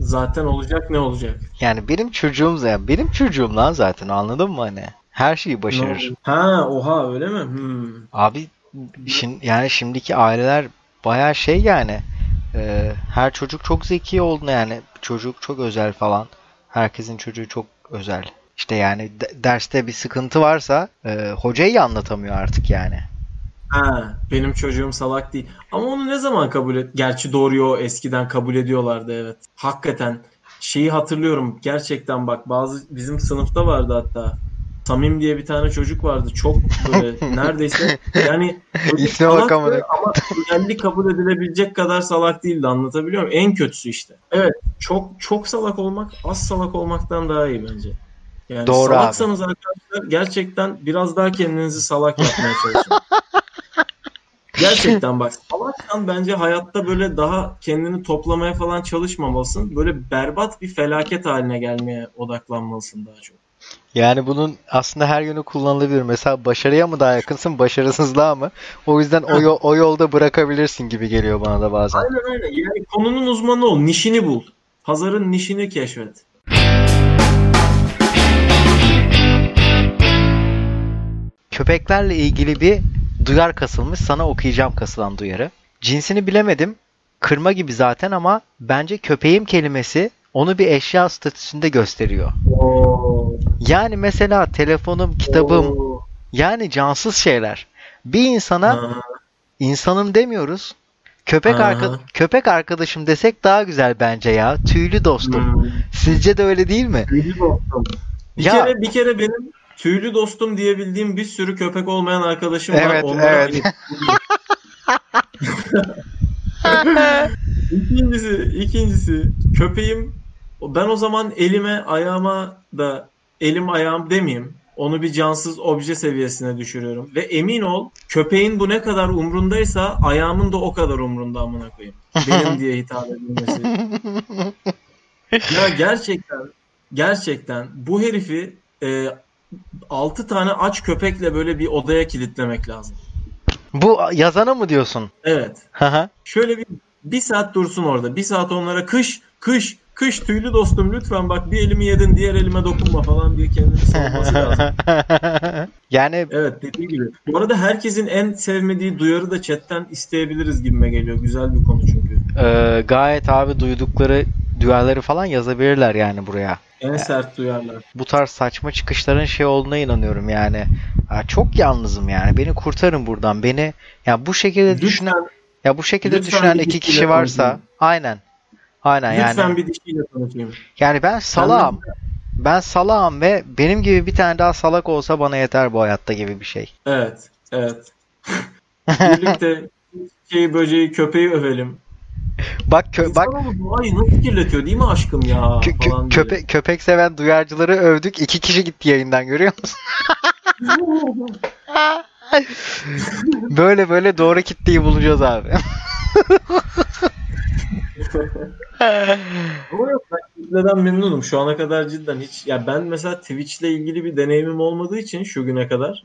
[SPEAKER 1] Zaten olacak ne olacak?
[SPEAKER 2] Yani benim çocuğum ya benim çocuğum lan zaten anladın mı hani? Her şeyi başarır.
[SPEAKER 1] Ha oha öyle mi? Hmm.
[SPEAKER 2] Abi şin, yani şimdiki aileler bayağı şey yani e, her çocuk çok zeki oldu yani çocuk çok özel falan herkesin çocuğu çok özel işte yani de- derste bir sıkıntı varsa e, hocayı anlatamıyor artık yani
[SPEAKER 1] Ha, benim çocuğum salak değil. Ama onu ne zaman kabul et? Gerçi doğruyu o eskiden kabul ediyorlardı evet. Hakikaten şeyi hatırlıyorum. Gerçekten bak bazı bizim sınıfta vardı hatta. Samim diye bir tane çocuk vardı. Çok böyle neredeyse yani
[SPEAKER 2] İsme bak
[SPEAKER 1] salaktı
[SPEAKER 2] amına.
[SPEAKER 1] ama özellik kabul edilebilecek kadar salak değildi. Anlatabiliyor muyum? En kötüsü işte. Evet. Çok çok salak olmak az salak olmaktan daha iyi bence. Yani
[SPEAKER 2] Doğru abi.
[SPEAKER 1] salaksanız arkadaşlar gerçekten biraz daha kendinizi salak yapmaya çalışın. Gerçekten bak salaksan bence hayatta böyle daha kendini toplamaya falan çalışmamalısın. Böyle berbat bir felaket haline gelmeye odaklanmalısın daha çok.
[SPEAKER 2] yani bunun aslında her yönü kullanılabilir mesela başarıya mı daha yakınsın başarısızlığa mı o yüzden o, o yolda bırakabilirsin gibi geliyor bana da bazen
[SPEAKER 1] Aynen aynen. Yani konunun uzmanı ol. Nişini bul. Pazarın nişini keşfet.
[SPEAKER 2] Köpeklerle ilgili bir duyar kasılmış. Sana okuyacağım kasılan duyarı. Cinsini bilemedim. Kırma gibi zaten ama bence köpeğim kelimesi onu bir eşya statüsünde gösteriyor.
[SPEAKER 1] Oo.
[SPEAKER 2] Yani mesela telefonum, kitabım
[SPEAKER 1] Oo.
[SPEAKER 2] yani cansız şeyler. Bir insana
[SPEAKER 1] Ha,
[SPEAKER 2] insanım demiyoruz. Köpek arka köpek arkadaşım desek daha güzel bence ya. Tüylü dostum.
[SPEAKER 1] Hmm.
[SPEAKER 2] Sizce de öyle değil mi?
[SPEAKER 1] Tüylü dostum. Bir
[SPEAKER 2] Ya-
[SPEAKER 1] kere bir kere benim tüylü dostum diyebildiğim bir sürü köpek olmayan arkadaşım var.
[SPEAKER 2] Evet,
[SPEAKER 1] Onlara
[SPEAKER 2] evet.
[SPEAKER 1] İkincisi, ikincisi köpeğim ben o zaman elime ayağıma da elim ayağım demeyeyim. Onu bir cansız obje seviyesine düşürüyorum. Ve emin ol köpeğin bu ne kadar umrundaysa ayağımın da o kadar umrunda amına koyayım. Benim diye hitap edilmesi. Ya gerçekten gerçekten bu herifi e, 6 tane aç köpekle böyle bir odaya kilitlemek lazım.
[SPEAKER 2] Bu yazana mı diyorsun?
[SPEAKER 1] Evet. Şöyle bir bir saat dursun orada. Bir saat onlara kış kış kış tüylü dostum lütfen bak bir elimi yedin diğer elime dokunma falan diye kendini savunması lazım.
[SPEAKER 2] yani
[SPEAKER 1] Evet dediğim gibi. Bu arada herkesin en sevmediği duyarı da chatten isteyebiliriz gibime geliyor. Güzel bir konu çünkü.
[SPEAKER 2] e, gayet abi duydukları duyarları falan yazabilirler yani buraya.
[SPEAKER 1] En sert duyarlar.
[SPEAKER 2] Bu tarz saçma çıkışların şey olduğuna inanıyorum yani. Ya çok yalnızım yani. Beni kurtarın buradan. Beni ya bu şekilde düşünen
[SPEAKER 1] Lütfen,
[SPEAKER 2] ya bu şekilde
[SPEAKER 1] lütfen
[SPEAKER 2] düşünen iki kişi varsa
[SPEAKER 1] konuşayım.
[SPEAKER 2] aynen. Aynen
[SPEAKER 1] lütfen
[SPEAKER 2] yani.
[SPEAKER 1] bir dişiyle tanışayım.
[SPEAKER 2] Yani ben salağım. Ben salağım ve benim gibi bir tane daha salak olsa bana yeter bu hayatta gibi bir şey.
[SPEAKER 1] Evet, evet. Birlikte şeyi böceği köpeği övelim.
[SPEAKER 2] Bak kö bak
[SPEAKER 1] doğayı nasıl kirletiyor değil mi aşkım ya
[SPEAKER 2] kö- kö-
[SPEAKER 1] falan diye.
[SPEAKER 2] köpe köpek seven duyarcıları övdük. İki kişi gitti yayından görüyor musun? Böyle böyle doğru kitleyi bulacağız abi.
[SPEAKER 1] Ama yok ben kitleden memnunum. Şu ana kadar cidden hiç ya ben mesela Twitch'le ilgili bir deneyimim olmadığı için şu güne kadar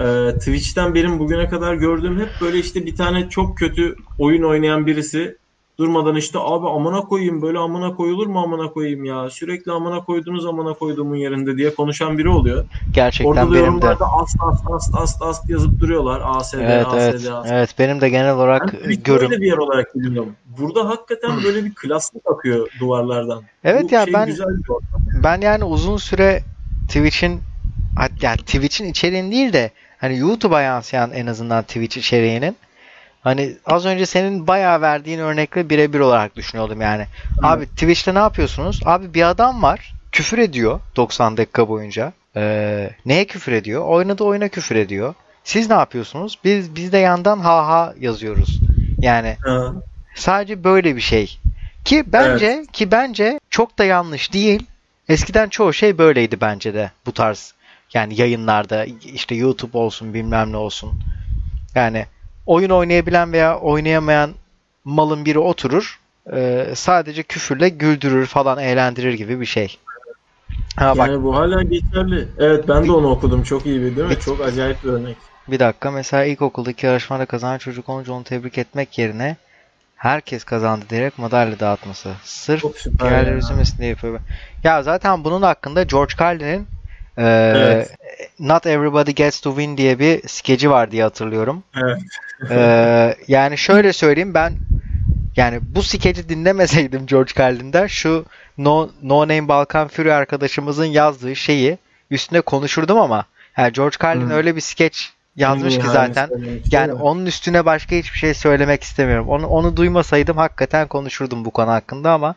[SPEAKER 1] e, Twitch'ten benim bugüne kadar gördüğüm hep böyle işte bir tane çok kötü oyun oynayan birisi durmadan işte abi amına koyayım böyle amına koyulur mu amına koyayım ya sürekli amına koydunuz amına koyduğumun yerinde diye konuşan biri oluyor.
[SPEAKER 2] Gerçekten
[SPEAKER 1] Orada da
[SPEAKER 2] benim de.
[SPEAKER 1] yorumlarda ast ast ast ast ast yazıp duruyorlar. ASD,
[SPEAKER 2] Evet
[SPEAKER 1] ASD,
[SPEAKER 2] evet.
[SPEAKER 1] ASD.
[SPEAKER 2] Evet benim de genel
[SPEAKER 1] Ben
[SPEAKER 2] olarak
[SPEAKER 1] Twitch'i
[SPEAKER 2] görüm.
[SPEAKER 1] öyle bir yer olarak biliyorum. Burada hakikaten böyle bir klaslık akıyor duvarlardan.
[SPEAKER 2] Evet
[SPEAKER 1] Bu
[SPEAKER 2] ya
[SPEAKER 1] şey
[SPEAKER 2] ben
[SPEAKER 1] güzel
[SPEAKER 2] ben yani uzun süre Twitch'in yani Twitch'in içeriğini değil de hani YouTube'a yansıyan en azından Twitch içeriğinin hani az önce senin bayağı verdiğin örnekle birebir olarak düşünüyordum yani. Abi Twitch'te ne yapıyorsunuz? Abi bir adam var küfür ediyor 90 dakika boyunca. Ee, neye küfür ediyor? Oynadığı oyuna küfür ediyor. Siz ne yapıyorsunuz? Biz biz de yandan ha ha yazıyoruz. Yani
[SPEAKER 1] Ha.
[SPEAKER 2] Sadece böyle bir şey. Ki bence ki bence çok da yanlış değil. Eskiden çoğu şey böyleydi bence de bu tarz yani yayınlarda işte YouTube olsun bilmem ne olsun. Yani oyun oynayabilen veya oynayamayan malın biri oturur e, sadece küfürle güldürür falan eğlendirir gibi bir şey. Ha bak
[SPEAKER 1] Yani bu hala geçerli. Evet ben de onu okudum. Çok iyi bir değil mi? Çok acayip bir örnek.
[SPEAKER 2] bir dakika mesela ilkokuldaki yarışmada kazanan çocuk olunca onu tebrik etmek yerine herkes kazandı diyerek madalya dağıtması. Sırf Diğerleri üzülmesin diye yapıyor. Ya zaten bunun hakkında George Carlin'in e,
[SPEAKER 1] Evet.
[SPEAKER 2] Not Everybody Gets to Win diye bir skeci var diye hatırlıyorum.
[SPEAKER 1] Evet.
[SPEAKER 2] E, yani şöyle söyleyeyim ben yani bu skeci dinlemeseydim George Carlin'den şu No, no Name Balkan Fury arkadaşımızın yazdığı şeyi üstüne konuşurdum ama yani George Carlin
[SPEAKER 1] Hmm.
[SPEAKER 2] öyle bir skeç yazmış
[SPEAKER 1] En
[SPEAKER 2] ki zaten yani onun üstüne başka hiçbir şey söylemek istemiyorum. Onu onu duymasaydım hakikaten konuşurdum bu konu hakkında ama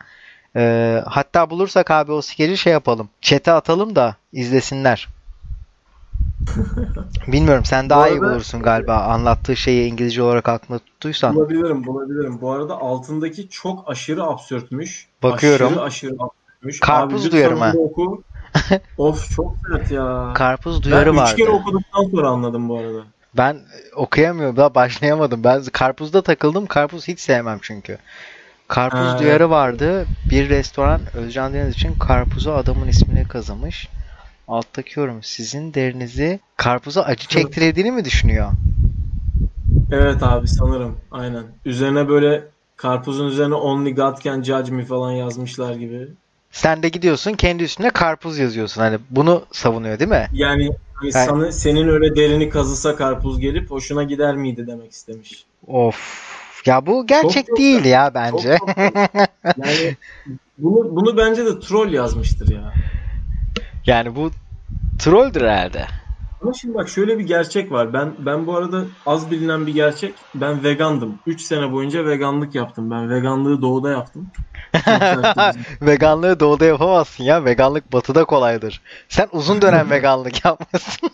[SPEAKER 2] e, hatta bulursak abi o skeci şey yapalım. Chat'e atalım da izlesinler. Bilmiyorum sen daha iyi
[SPEAKER 1] arada-
[SPEAKER 2] bulursun galiba anlattığı şeyi İngilizce olarak aklında tuttuysan.
[SPEAKER 1] Bulabilirim, bulabilirim. Bu arada altındaki çok aşırı absürtmüş.
[SPEAKER 2] Bakıyorum.
[SPEAKER 1] Aşırı aşırı absürtmüş.
[SPEAKER 2] Karpuz
[SPEAKER 1] Abi,
[SPEAKER 2] duyarım ha.
[SPEAKER 1] Oku. of çok sert ya.
[SPEAKER 2] Karpuz duyarı
[SPEAKER 1] ben üç
[SPEAKER 2] vardı.
[SPEAKER 1] kere okuduktan sonra anladım bu arada.
[SPEAKER 2] Ben okuyamıyorum daha başlayamadım. Ben karpuzda takıldım. Karpuz hiç sevmem çünkü. Karpuz
[SPEAKER 1] Ha,
[SPEAKER 2] duyarı vardı. Bir restoran Özcan Deniz için karpuzu adamın ismine kazımış. Alttaki yorum sizin derinizi karpuza acı çektirdiğini mi düşünüyor?
[SPEAKER 1] Evet abi sanırım. Aynen. Üzerine böyle karpuzun üzerine Only God Can Judge Me falan yazmışlar gibi.
[SPEAKER 2] Sen de gidiyorsun kendi üstüne karpuz yazıyorsun. Hani bunu savunuyor değil mi?
[SPEAKER 1] Yani hani sana, senin öyle derini kazısa karpuz gelip hoşuna gider miydi demek istemiş.
[SPEAKER 2] Of. Ya bu gerçek
[SPEAKER 1] Çok-
[SPEAKER 2] değil ya bence.
[SPEAKER 1] Çok- Yani bunu, bunu bence de troll yazmıştır ya.
[SPEAKER 2] Yani bu trolldür herhalde.
[SPEAKER 1] Ama şimdi bak şöyle bir gerçek var. Ben ben bu arada az bilinen bir gerçek. Ben vegandım. 3 sene boyunca veganlık yaptım. Ben veganlığı doğuda yaptım.
[SPEAKER 2] Veganlığı doğuda yapamazsın ya. Veganlık batıda kolaydır. Sen uzun dönem veganlık yapmışsın.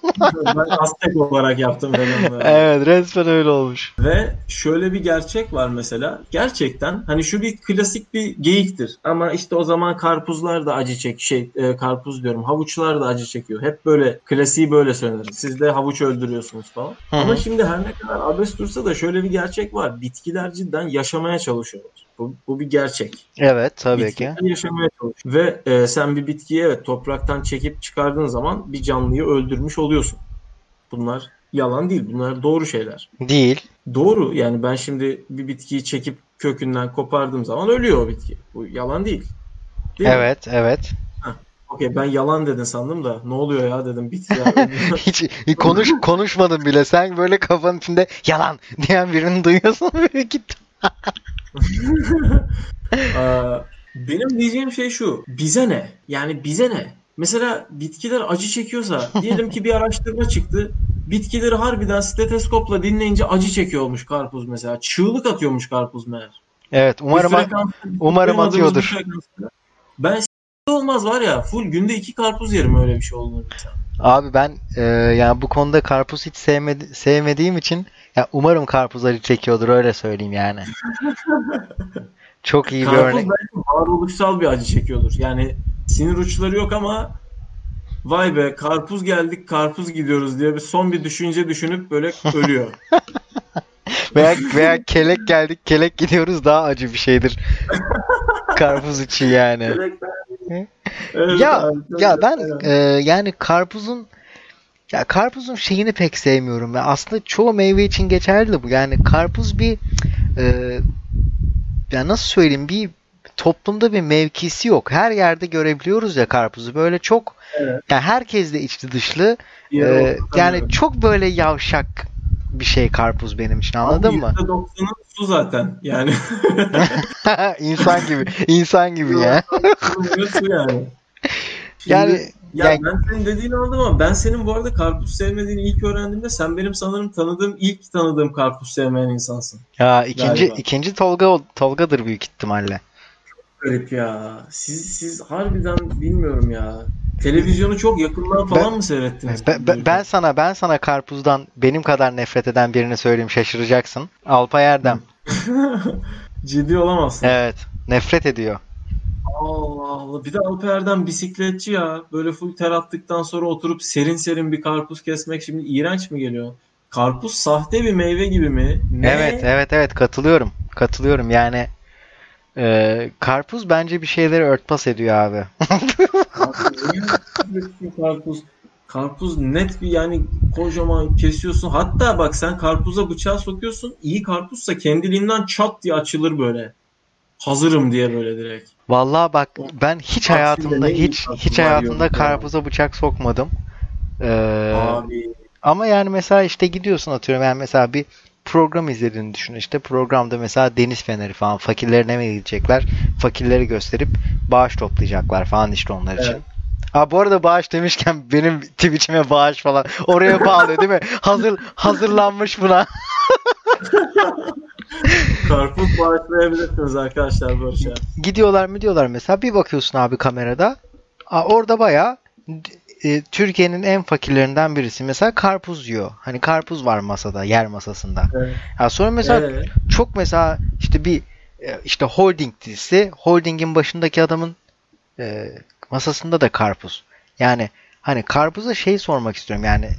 [SPEAKER 1] ben Aztek olarak yaptım veganlığı.
[SPEAKER 2] evet resmen öyle olmuş.
[SPEAKER 1] Ve şöyle bir gerçek var mesela. Gerçekten hani şu bir klasik bir geyiktir. Ama işte o zaman karpuzlar da acı çek şey e, karpuz diyorum. Havuçlar da acı çekiyor. Hep böyle klasiği böyle söylenir. Siz de havuç öldürüyorsunuz falan.
[SPEAKER 2] Hı hı.
[SPEAKER 1] Ama şimdi her ne kadar abes dursa da şöyle bir gerçek var. Bitkiler cidden yaşamaya çalışıyorlar. Bu, bu bir gerçek.
[SPEAKER 2] Evet tabii ki.
[SPEAKER 1] Bitkiler yaşamaya çalışıyor. Ve e, sen bir bitkiyi evet topraktan çekip çıkardığın zaman bir canlıyı öldürmüş oluyorsun. Bunlar yalan değil. Bunlar doğru şeyler.
[SPEAKER 2] Değil.
[SPEAKER 1] Doğru yani ben şimdi bir bitkiyi çekip kökünden kopardığım zaman ölüyor o bitki. Bu yalan değil. Değil mi?
[SPEAKER 2] Evet evet.
[SPEAKER 1] Okey ben yalan dedin sandım da ne oluyor ya dedim bitki ya.
[SPEAKER 2] Hiç konuş konuşmadın bile. Sen böyle kafanın içinde yalan diyen birini duyuyorsun böyle git.
[SPEAKER 1] Benim diyeceğim şey şu. Bize ne? Yani bize ne? Mesela bitkiler acı çekiyorsa diyelim ki bir araştırma çıktı. Bitkileri harbiden steteskopla dinleyince acı çekiyormuş karpuz mesela. Çığlık atıyormuş karpuz meğer.
[SPEAKER 2] Evet umarım umarım atıyordur.
[SPEAKER 1] Ben olmaz var ya full günde iki karpuz yerim öyle bir şey olduğunu.
[SPEAKER 2] Abi ben e, yani bu konuda karpuz hiç sevmedi, sevmediğim için ya umarım karpuz acı çekiyordur öyle söyleyeyim yani. Çok iyi bir
[SPEAKER 1] Karpuz
[SPEAKER 2] örnek.
[SPEAKER 1] belki varoluşsal bir acı çekiyordur. Yani sinir uçları yok ama vay be karpuz geldik karpuz gidiyoruz diye bir son bir düşünce düşünüp böyle ölüyor.
[SPEAKER 2] Veya veya kelek geldik kelek gidiyoruz daha acı bir şeydir. Karpuz için yani.
[SPEAKER 1] Evet
[SPEAKER 2] Ya
[SPEAKER 1] abi,
[SPEAKER 2] ya ben
[SPEAKER 1] evet.
[SPEAKER 2] e, yani karpuzun ya karpuzun şeyini pek sevmiyorum. Ya aslında çoğu meyve için geçerli de bu. Yani karpuz bir e, ya nasıl söyleyeyim bir toplumda bir mevkisi yok. Her yerde görebiliyoruz ya karpuzu. Böyle çok
[SPEAKER 1] Evet.
[SPEAKER 2] yani herkes de içli dışlı.
[SPEAKER 1] Bir
[SPEAKER 2] e, yani çok böyle yavşak bir şey karpuz benim için anladın
[SPEAKER 1] Abi
[SPEAKER 2] mı?
[SPEAKER 1] %90'ı su zaten. Yani
[SPEAKER 2] insan gibi. insan gibi ya.
[SPEAKER 1] su yani. Şimdi-
[SPEAKER 2] Yani
[SPEAKER 1] Ya
[SPEAKER 2] yani-
[SPEAKER 1] ben senin dediğini anladım ama ben senin bu arada karpuz sevmediğini ilk öğrendiğimde sen benim sanırım tanıdığım ilk tanıdığım karpuz sevmeyen insansın.
[SPEAKER 2] ya ikinci
[SPEAKER 1] Galiba.
[SPEAKER 2] ikinci Tolga Tolga'dır büyük ihtimalle.
[SPEAKER 1] Garip ya. Siz siz harbiden bilmiyorum ya. Televizyonu çok yakından falan
[SPEAKER 2] Ben-
[SPEAKER 1] mı seyrettiniz?
[SPEAKER 2] Be- be- ben sana ben sana karpuzdan benim kadar nefret eden birini söyleyeyim şaşıracaksın. Alpay Erdem.
[SPEAKER 1] Ciddi olamazsın.
[SPEAKER 2] Evet. Nefret ediyor.
[SPEAKER 1] Allah Allah. Bir de Alper'den bisikletçi ya. Böyle full ter attıktan sonra oturup serin serin bir karpuz kesmek şimdi iğrenç mi geliyor? Karpuz sahte bir meyve gibi mi? Ne?
[SPEAKER 2] Evet, evet, evet katılıyorum. Katılıyorum. Yani e, karpuz bence bir şeyleri örtbas ediyor abi.
[SPEAKER 1] Karpuz, karpuz? Net bir yani kocaman kesiyorsun. Hatta bak sen karpuza bıçağı sokuyorsun. İyi karpuzsa kendiliğinden çat diye açılır böyle. Hazırım diye böyle direkt.
[SPEAKER 2] Vallahi bak ben hiç hayatımda hiç hiç hayatımda karpuza bıçak sokmadım. E,
[SPEAKER 1] Abi
[SPEAKER 2] ama yani mesela işte gidiyorsun atıyorum yani mesela bir program izlediğini düşün. İşte programda mesela deniz feneri falan fakirlerine mi gidecekler? Fakirleri gösterip bağış toplayacaklar falan işte onlar için.
[SPEAKER 1] Evet.
[SPEAKER 2] Ha bu arada bağış demişken benim Twitch'ime bağış falan oraya bağlıyor değil mi? Hazır hazırlanmış buna.
[SPEAKER 1] karpuz bağışlayabilirsiniz arkadaşlar Barış'a.
[SPEAKER 2] Gidiyorlar mı diyorlar mesela bir bakıyorsun abi kamerada. Aa, orada bayağı e, Türkiye'nin en fakirlerinden birisi mesela karpuz yiyor. Hani karpuz var masada, yer masasında.
[SPEAKER 1] Evet.
[SPEAKER 2] Ha sonra mesela
[SPEAKER 1] Evet.
[SPEAKER 2] çok mesela işte bir e, işte holding dizisi holdingin başındaki adamın e, masasında da karpuz. Yani hani karpuza şey sormak istiyorum yani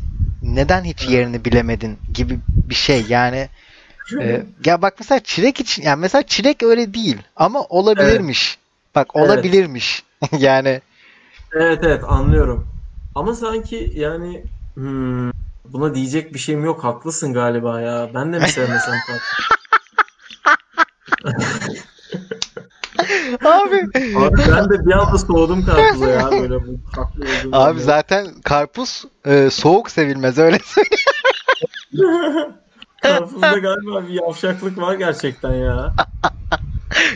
[SPEAKER 2] neden hiç
[SPEAKER 1] Evet.
[SPEAKER 2] yerini bilemedin gibi bir şey yani e, ya bak mesela çilek için yani mesela çilek öyle değil ama olabilirmiş. Bak
[SPEAKER 1] Evet.
[SPEAKER 2] olabilirmiş. yani
[SPEAKER 1] Evet evet anlıyorum. Ama sanki yani hmm, buna diyecek bir şeyim yok. Haklısın galiba ya. Ben de mi sevmesem
[SPEAKER 2] abi
[SPEAKER 1] Abi ben de bir anda soğudum karpuza ya. Böyle bu haklı olduğum
[SPEAKER 2] abi
[SPEAKER 1] anda.
[SPEAKER 2] zaten karpuz e, soğuk sevilmez öyle söyleyeyim.
[SPEAKER 1] Karpuzda galiba bir yavşaklık var gerçekten ya.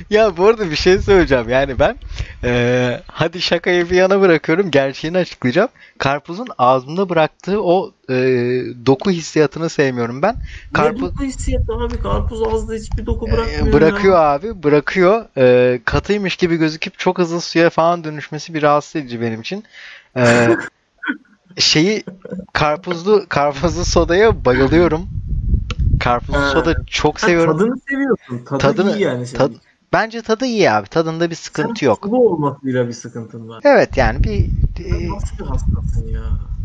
[SPEAKER 2] Ya bu arada bir şey söyleyeceğim. Yani ben e, hadi şakayı bir yana bırakıyorum. Gerçeğini açıklayacağım. Karpuzun ağzımda bıraktığı o e, doku hissiyatını sevmiyorum ben.
[SPEAKER 1] Karpuz... Ne doku hissiyatı abi? Karpuz ağızda hiçbir doku bırakmıyor.
[SPEAKER 2] E, bırakıyor ya. abi. Bırakıyor. E, katıymış gibi gözüküp çok hızlı suya falan dönüşmesi bir rahatsız edici benim için. E, şeyi karpuzlu karpuzlu sodaya bayılıyorum. Karpuzlu soda çok seviyorum.
[SPEAKER 1] Tadını seviyorsun. Tadı tadını, iyi yani senin. Tad,
[SPEAKER 2] bence tadı iyi abi. Tadında bir sıkıntı Sen yok.
[SPEAKER 1] Sıvı olmasıyla bir sıkıntın var.
[SPEAKER 2] Evet yani bir...
[SPEAKER 1] Sen nasıl bir hastasın ya?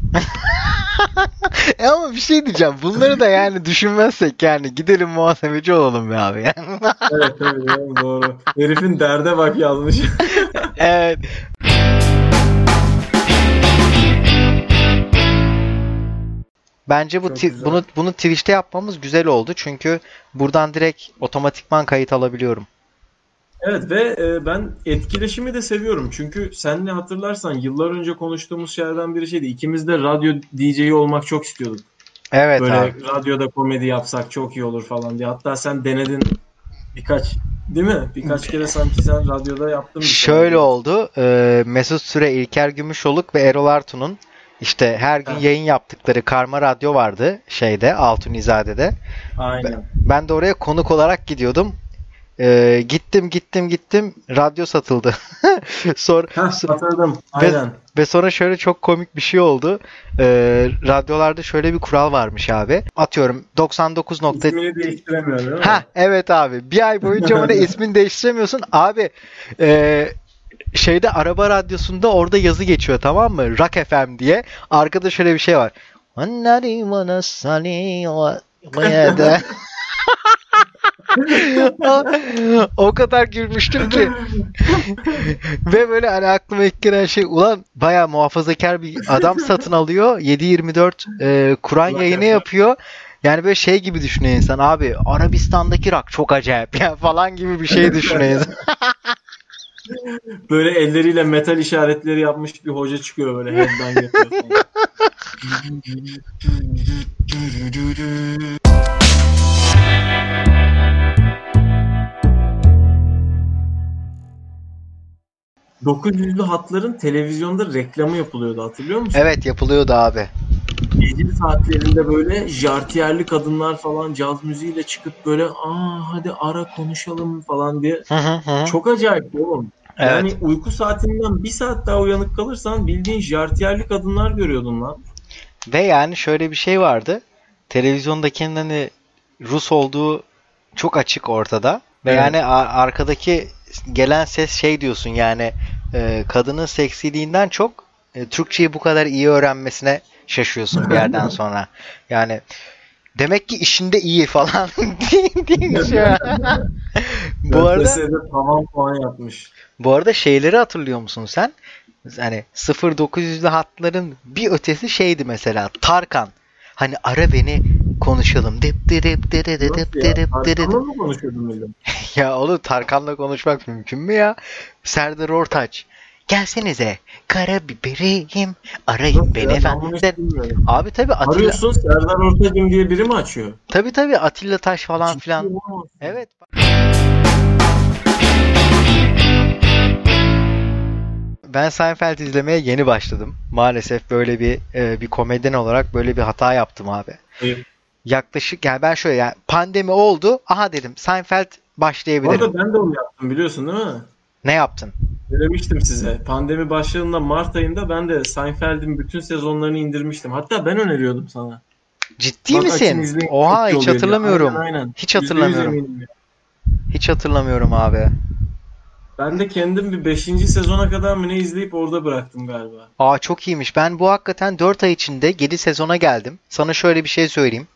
[SPEAKER 2] e ama bir şey diyeceğim. Bunları da yani düşünmezsek yani gidelim muhasebeci olalım be abi.
[SPEAKER 1] evet evet doğru. Herifin derde bak yazmış.
[SPEAKER 2] evet. Bence bu bunu bunu Twitch'te yapmamız güzel oldu. Çünkü buradan direkt otomatikman kayıt alabiliyorum.
[SPEAKER 1] Evet ve e, ben etkileşimi de seviyorum. Çünkü sen ne hatırlarsan yıllar önce konuştuğumuz şeylerden biri şeydi. İkimiz de radyo DJ'yi olmak çok istiyorduk.
[SPEAKER 2] Evet
[SPEAKER 1] Böyle
[SPEAKER 2] abi.
[SPEAKER 1] radyoda komedi yapsak çok iyi olur falan diye. Hatta sen denedin birkaç değil mi? Birkaç kere sanki sen radyoda yaptın.
[SPEAKER 2] Şöyle şey. oldu. E, Mesut Süre, İlker Gümüşoluk ve Erol Artun'un işte her gün yayın yaptıkları Karma Radyo vardı şeyde Altunizade'de.
[SPEAKER 1] Aynen.
[SPEAKER 2] Ben de oraya konuk olarak gidiyordum. Ee, gittim gittim gittim radyo satıldı.
[SPEAKER 1] sonra Heh, satıldım. Aynen.
[SPEAKER 2] Ve, ve sonra şöyle çok komik bir şey oldu. Ee, radyolarda şöyle bir kural varmış abi. Atıyorum 99 nokta...
[SPEAKER 1] İsmini değiştiremiyor değil mi?
[SPEAKER 2] Ha evet abi. Bir ay boyunca bana ismini değiştiremiyorsun. Abi e, şeyde araba radyosunda orada yazı geçiyor tamam mı? Rock FM diye. Arkada şöyle bir şey var. o kadar gülmüştüm ki. Ve böyle hani aklıma ilk gelen şey ulan baya muhafazakar bir adam satın alıyor. 7-24 e, Kur'an yayını yapıyor. Yani böyle şey gibi düşünüyor insan abi Arabistan'daki rak çok acayip ya falan gibi bir şey düşünüyor insan.
[SPEAKER 1] Böyle elleriyle metal işaretleri yapmış bir hoca çıkıyor böyle headbang yapıyor falan. 900'lü hatların televizyonda reklamı yapılıyordu hatırlıyor musun?
[SPEAKER 2] Evet yapılıyordu abi.
[SPEAKER 1] Gece saatlerinde böyle jartiyerli kadınlar falan caz müziğiyle çıkıp böyle aa hadi ara konuşalım falan diye.
[SPEAKER 2] Hı hı hı.
[SPEAKER 1] Çok acayip oğlum. Evet. Yani uyku saatinden bir saat daha uyanık kalırsan bildiğin jartiyerli kadınlar görüyordun lan.
[SPEAKER 2] Ve yani şöyle bir şey vardı. Televizyondaki hani Rus olduğu çok açık ortada. Ve evet. yani arkadaki gelen ses şey diyorsun yani e, kadının seksiliğinden çok e, Türkçeyi bu kadar iyi öğrenmesine şaşıyorsun bir yerden sonra. Yani demek ki işinde iyi falan diye şey.
[SPEAKER 1] bu arada tamam puan yapmış.
[SPEAKER 2] Bu arada şeyleri hatırlıyor musun sen? Hani 0900'lü hatların bir ötesi şeydi mesela Tarkan. Hani ara beni konuşalım. Dip dip dip dip dip dip
[SPEAKER 1] Tarkan'la mı konuşuyordun
[SPEAKER 2] ya oğlum Tarkan'la konuşmak mümkün mü ya? Serdar Ortaç. Gelsenize karabiberiyim arayın Nasıl beni efendim. Abi tabi Atilla.
[SPEAKER 1] Arıyorsun Serdar Ortaç'ım diye biri mi açıyor?
[SPEAKER 2] Tabi tabi Atilla Taş falan filan. Evet. Ben Seinfeld izlemeye yeni başladım. Maalesef böyle bir e, bir komedyen olarak böyle bir hata yaptım abi.
[SPEAKER 1] Hayır.
[SPEAKER 2] Yaklaşık yani ben şöyle yani pandemi oldu. Aha dedim Seinfeld başlayabilirim.
[SPEAKER 1] Orada ben de onu yaptım biliyorsun değil mi?
[SPEAKER 2] Ne yaptın?
[SPEAKER 1] Söylemiştim size. Pandemi başladığında Mart ayında ben de Seinfeld'in bütün sezonlarını indirmiştim. Hatta ben öneriyordum sana.
[SPEAKER 2] Ciddi Bak, misin? Oha hiç hatırlamıyorum. Aynen, aynen. Hiç hatırlamıyorum. Hiç hatırlamıyorum abi.
[SPEAKER 1] Ben de kendim bir 5. sezona kadar mı ne izleyip orada bıraktım galiba.
[SPEAKER 2] Aa çok iyiymiş. Ben bu hakikaten 4 ay içinde 7 sezona geldim. Sana şöyle bir şey söyleyeyim.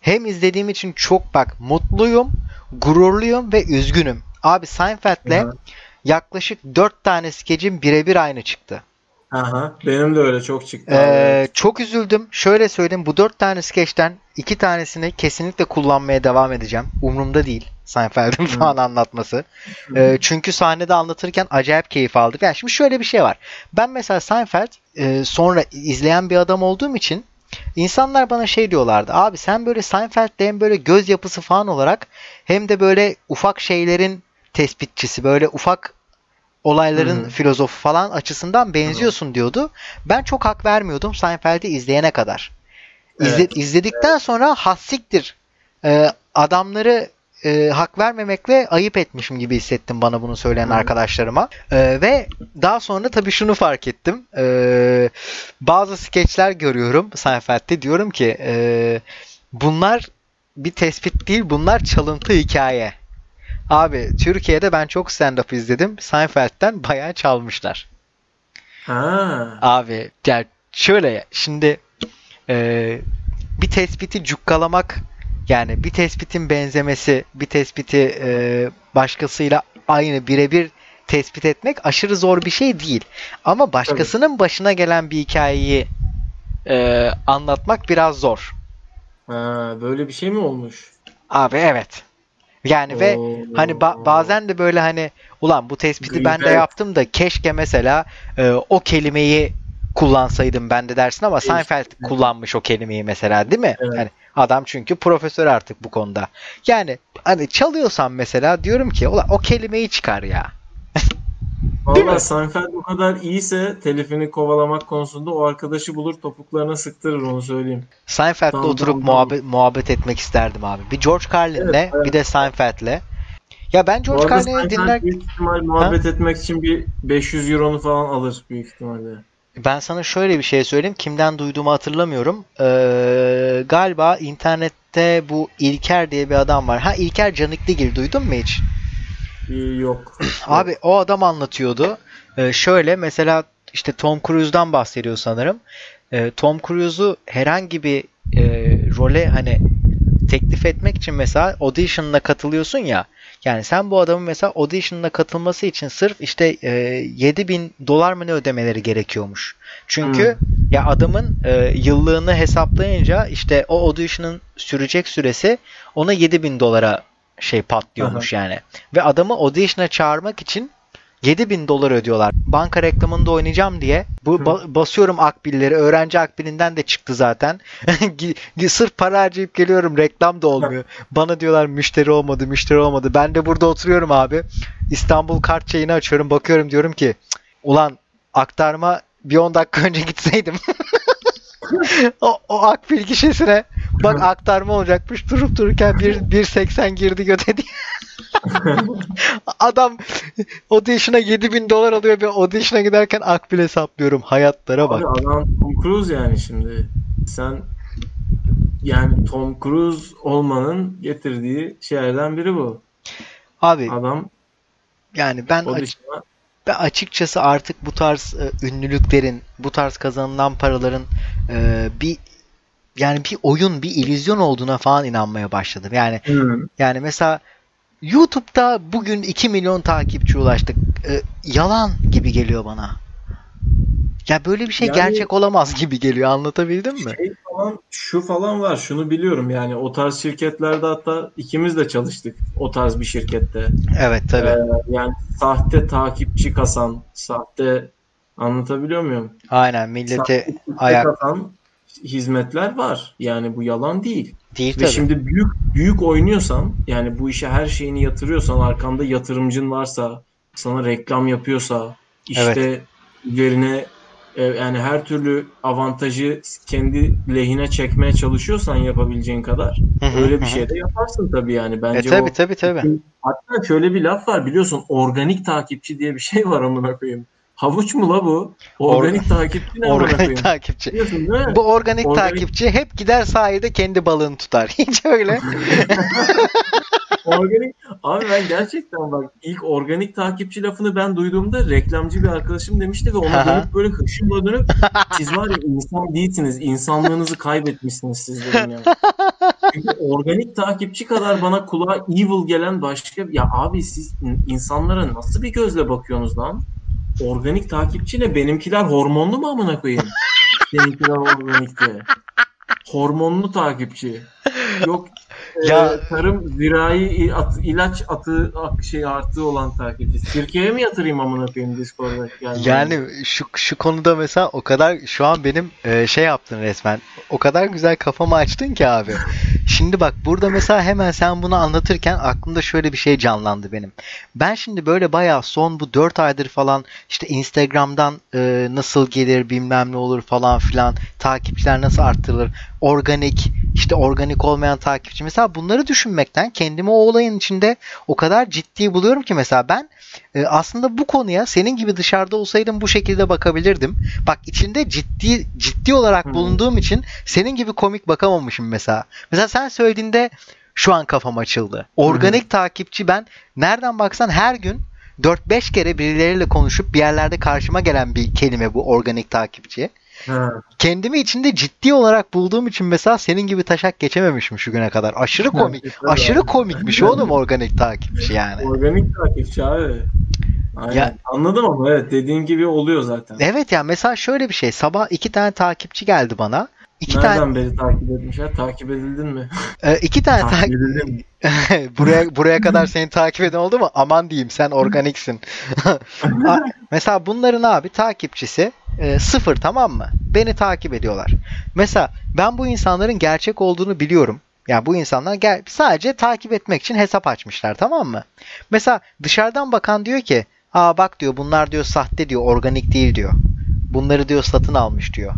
[SPEAKER 2] Hem izlediğim için çok bak mutluyum, gururluyum ve üzgünüm. Abi Seinfeld'le yaklaşık 4 tane skecim birebir aynı çıktı.
[SPEAKER 1] Aha, benim de öyle çok çıktı.
[SPEAKER 2] Ee, çok üzüldüm. Şöyle söyleyeyim bu 4 tane skeçten 2 tanesini kesinlikle kullanmaya devam edeceğim. Umurumda değil. Seinfeld'in falan anlatması. E, çünkü sahnede anlatırken acayip keyif aldık. Yani şimdi şöyle bir şey var. Ben mesela Seinfeld e, sonra izleyen bir adam olduğum için insanlar bana şey diyorlardı. Abi sen böyle Seinfeld'de hem böyle göz yapısı falan olarak hem de böyle ufak şeylerin tespitçisi böyle ufak olayların
[SPEAKER 1] Hı hı.
[SPEAKER 2] filozofu falan açısından benziyorsun diyordu. Ben çok hak vermiyordum Seinfeld'i izleyene kadar. İzle,
[SPEAKER 1] Evet.
[SPEAKER 2] izledikten sonra hassiktir. Ee, adamları e, hak vermemekle ayıp etmişim gibi hissettim bana bunu söyleyen
[SPEAKER 1] Hı.
[SPEAKER 2] arkadaşlarıma. Ee, ve daha sonra tabii şunu fark ettim. Ee, bazı skeçler görüyorum Seinfeld'de diyorum ki e, bunlar bir tespit değil bunlar çalıntı hikaye. Abi Türkiye'de ben çok stand-up izledim. Seinfeld'den bayağı çalmışlar.
[SPEAKER 1] Ha.
[SPEAKER 2] Abi yani şöyle şimdi e, bir tespiti cukkalamak yani bir tespitin benzemesi bir tespiti e, başkasıyla aynı birebir tespit etmek aşırı zor bir şey değil. Ama başkasının başına gelen bir hikayeyi e, anlatmak biraz zor.
[SPEAKER 1] Ha, böyle bir şey mi olmuş?
[SPEAKER 2] Abi evet. Yani ve
[SPEAKER 1] Oo.
[SPEAKER 2] Hani ba- bazen de böyle hani ulan bu tespiti ben de yaptım da keşke mesela e, o kelimeyi kullansaydım ben de dersin ama
[SPEAKER 1] Keşke.
[SPEAKER 2] Seinfeld kullanmış o kelimeyi mesela değil mi?
[SPEAKER 1] Evet.
[SPEAKER 2] Hani adam çünkü profesör artık bu konuda. Yani hani çalıyorsam mesela diyorum ki ulan o kelimeyi çıkar ya.
[SPEAKER 1] Valla Seinfeld o kadar iyiyse telifini kovalamak konusunda o arkadaşı bulur topuklarına sıktırır onu söyleyeyim.
[SPEAKER 2] Seinfeld'le
[SPEAKER 1] Tamam,
[SPEAKER 2] oturup
[SPEAKER 1] tamam,
[SPEAKER 2] muhabbet muhabbet etmek isterdim abi. Bir George Carlin'le
[SPEAKER 1] Evet, evet.
[SPEAKER 2] bir de Seinfeld'le. Ya ben George Carlin'i dinler
[SPEAKER 1] büyük ihtimal muhabbet etmek için bir 500 euronu falan alır büyük ihtimalle.
[SPEAKER 2] Ben sana şöyle bir şey söyleyeyim. Kimden duyduğumu hatırlamıyorum. Ee, galiba internette bu İlker diye bir adam var. Ha İlker Canikligil duydun mu hiç?
[SPEAKER 1] Ee, yok.
[SPEAKER 2] Abi o adam anlatıyordu. Ee, şöyle mesela işte Tom Cruise'dan bahsediyor sanırım. Ee, Tom Cruise'u herhangi bir e, role hani teklif etmek için mesela audition'la katılıyorsun ya. Yani sen bu adamın mesela audition'la katılması için sırf işte e, 7000 dolar mı ne ödemeleri gerekiyormuş. Çünkü ya adamın e, yıllığını hesaplayınca işte o audition'ın sürecek süresi ona 7000 dolara şey patlıyormuş yani. Ve adamı audition'a çağırmak için 7000 dolar ödüyorlar. Banka reklamında oynayacağım diye. Bu ba- basıyorum akbilleri. Öğrenci akbilinden de çıktı zaten. Sırf para harcayıp geliyorum. Reklam da olmuyor. Bana diyorlar müşteri olmadı, müşteri olmadı. Ben de burada oturuyorum abi. İstanbul kart şeyini açıyorum. Bakıyorum diyorum ki "Cık, ulan aktarma bir 10 dakika önce gitseydim. o, o akbil gişesine bak aktarma olacakmış durup dururken bir 1.80 girdi göte diye. Adam audition'a 7000 dolar alıyor ve audition'a giderken akbil hesaplıyorum. Hayatlara bak.
[SPEAKER 1] Abi adam Tom Cruise yani şimdi. Sen yani Tom Cruise olmanın getirdiği şeylerden biri bu.
[SPEAKER 2] Abi
[SPEAKER 1] Adam
[SPEAKER 2] yani ben aç-
[SPEAKER 1] dışında
[SPEAKER 2] ben açıkçası artık bu tarz e, ünlülüklerin, bu tarz kazanılan paraların e, bir yani bir oyun, bir illüzyon olduğuna falan inanmaya başladım. Yani Yani mesela YouTube'da bugün 2 milyon takipçi ulaştık. Ee, yalan gibi geliyor bana. Ya böyle bir şey
[SPEAKER 1] Yani-
[SPEAKER 2] gerçek olamaz gibi geliyor. Anlatabildim mi?
[SPEAKER 1] şey falan şu falan var. Şunu biliyorum yani o tarz şirketlerde hatta ikimiz de çalıştık o tarz bir şirkette.
[SPEAKER 2] Evet tabii.
[SPEAKER 1] Ee, yani sahte takipçi kasan, sahte anlatabiliyor muyum?
[SPEAKER 2] Aynen millete
[SPEAKER 1] Sahte
[SPEAKER 2] ayak
[SPEAKER 1] kasan hizmetler var. Yani bu yalan değil.
[SPEAKER 2] değil
[SPEAKER 1] Ve
[SPEAKER 2] tabii.
[SPEAKER 1] şimdi büyük büyük oynuyorsan yani bu işe her şeyini yatırıyorsan arkanda yatırımcın varsa sana reklam yapıyorsa işte üzerine e, yani her türlü avantajı kendi lehine çekmeye çalışıyorsan yapabileceğin kadar öyle bir şey de yaparsın tabii yani
[SPEAKER 2] E
[SPEAKER 1] bence
[SPEAKER 2] tabii
[SPEAKER 1] o
[SPEAKER 2] tabii tabii.
[SPEAKER 1] hatta şöyle bir laf var biliyorsun organik takipçi diye bir şey var amına koyayım. Havuç mu la bu? Organik takipçi ne
[SPEAKER 2] Organik takipçi.
[SPEAKER 1] Biliyorsun değil mi?
[SPEAKER 2] Bu organik,
[SPEAKER 1] Organik-
[SPEAKER 2] takipçi hep gider sahilde kendi balığını tutar. Hiç öyle.
[SPEAKER 1] Organik abi ben gerçekten bak ilk organik takipçi lafını ben duyduğumda reklamcı bir arkadaşım demişti ve ona dönüp böyle hışımla dönüp siz var ya insan değilsiniz insanlığınızı kaybetmişsiniz siz dedim yani. Çünkü organik takipçi kadar bana kulağa evil gelen başka ya abi siz in- insanlara nasıl bir gözle bakıyorsunuz lan? Organik takipçi ne? Benimkiler hormonlu mu amına koyayım? Seninkiler organik diye. Hormonlu takipçi. Yok ya e, tarım zirai at, ilaç atı şey artığı olan takipçi. Türkiye'ye mi yatırayım amına koyayım Discord'da?
[SPEAKER 2] Yani, yani şu şu konuda mesela o kadar şu an benim e, şey yaptın resmen. O kadar güzel kafamı açtın ki abi. Şimdi bak burada mesela hemen sen bunu anlatırken aklımda şöyle bir şey canlandı benim. Ben şimdi böyle bayağı son bu 4 aydır falan işte Instagram'dan e, nasıl gelir bilmem ne olur falan filan takipçiler nasıl arttırılır organik işte organik olmayan takipçi mesela bunları düşünmekten kendimi o olayın içinde o kadar ciddi buluyorum ki mesela ben e, aslında bu konuya senin gibi dışarıda olsaydım bu şekilde bakabilirdim. Bak içinde ciddi ciddi olarak hmm. bulunduğum için senin gibi komik bakamamışım mesela. Mesela sen söylediğinde şu an kafam açıldı. Organik hmm. takipçi ben nereden baksan her gün 4-5 kere birileriyle konuşup bir yerlerde karşıma gelen bir kelime bu organik takipçi. Ha. Kendimi içinde ciddi olarak bulduğum için mesela senin gibi taşak geçememişim şu güne kadar. Aşırı komik. aşırı komikmiş oğlum organik takipçi yani.
[SPEAKER 1] Organik takipçi abi. Aynen. Ya, Anladım ama evet dediğin gibi oluyor zaten.
[SPEAKER 2] Evet ya mesela şöyle bir şey. Sabah iki tane takipçi geldi bana.
[SPEAKER 1] İki Nereden tane... beri takip etmişler? Takip edildin mi?
[SPEAKER 2] Ee, iki tane takip edildin buraya buraya kadar seni takip eden oldu mu? Aman diyeyim sen organiksin. Mesela bunların abi takipçisi e, sıfır tamam mı? Beni takip ediyorlar. Mesela ben bu insanların gerçek olduğunu biliyorum. Yani bu insanlar gel sadece takip etmek için hesap açmışlar tamam mı? Mesela dışarıdan bakan diyor ki aa bak diyor bunlar diyor sahte diyor organik değil diyor. Bunları diyor satın almış diyor.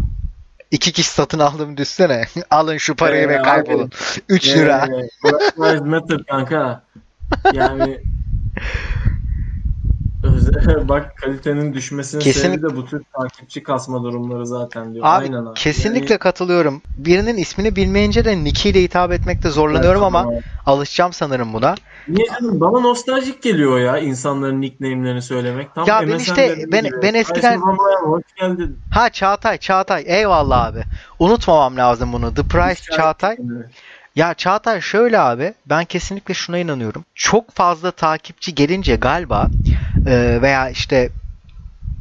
[SPEAKER 2] İki kişi satın aldım düşsene. Alın şu parayı ee, ve kaybolun. 3 ee, lira.
[SPEAKER 1] Lives Matter kanka. Yani Bak kalitenin düşmesinin Kesinlikle. sebebi de bu tür takipçi kasma durumları zaten diyor.
[SPEAKER 2] Abi, Aynen abi. Kesinlikle yani... katılıyorum. Birinin ismini bilmeyince de Nicky ile hitap etmekte zorlanıyorum evet, ama abi. alışacağım sanırım buna.
[SPEAKER 1] Niye canım? Bana nostaljik geliyor ya insanların nickname'lerini söylemek.
[SPEAKER 2] Tam ya ben işte ben, gibi. ben eskiden Ha Çağatay Çağatay eyvallah abi. Unutmamam lazım bunu. The Price Çağatay. Ya Çağatay şöyle abi ben kesinlikle şuna inanıyorum. Çok fazla takipçi gelince galiba e, veya işte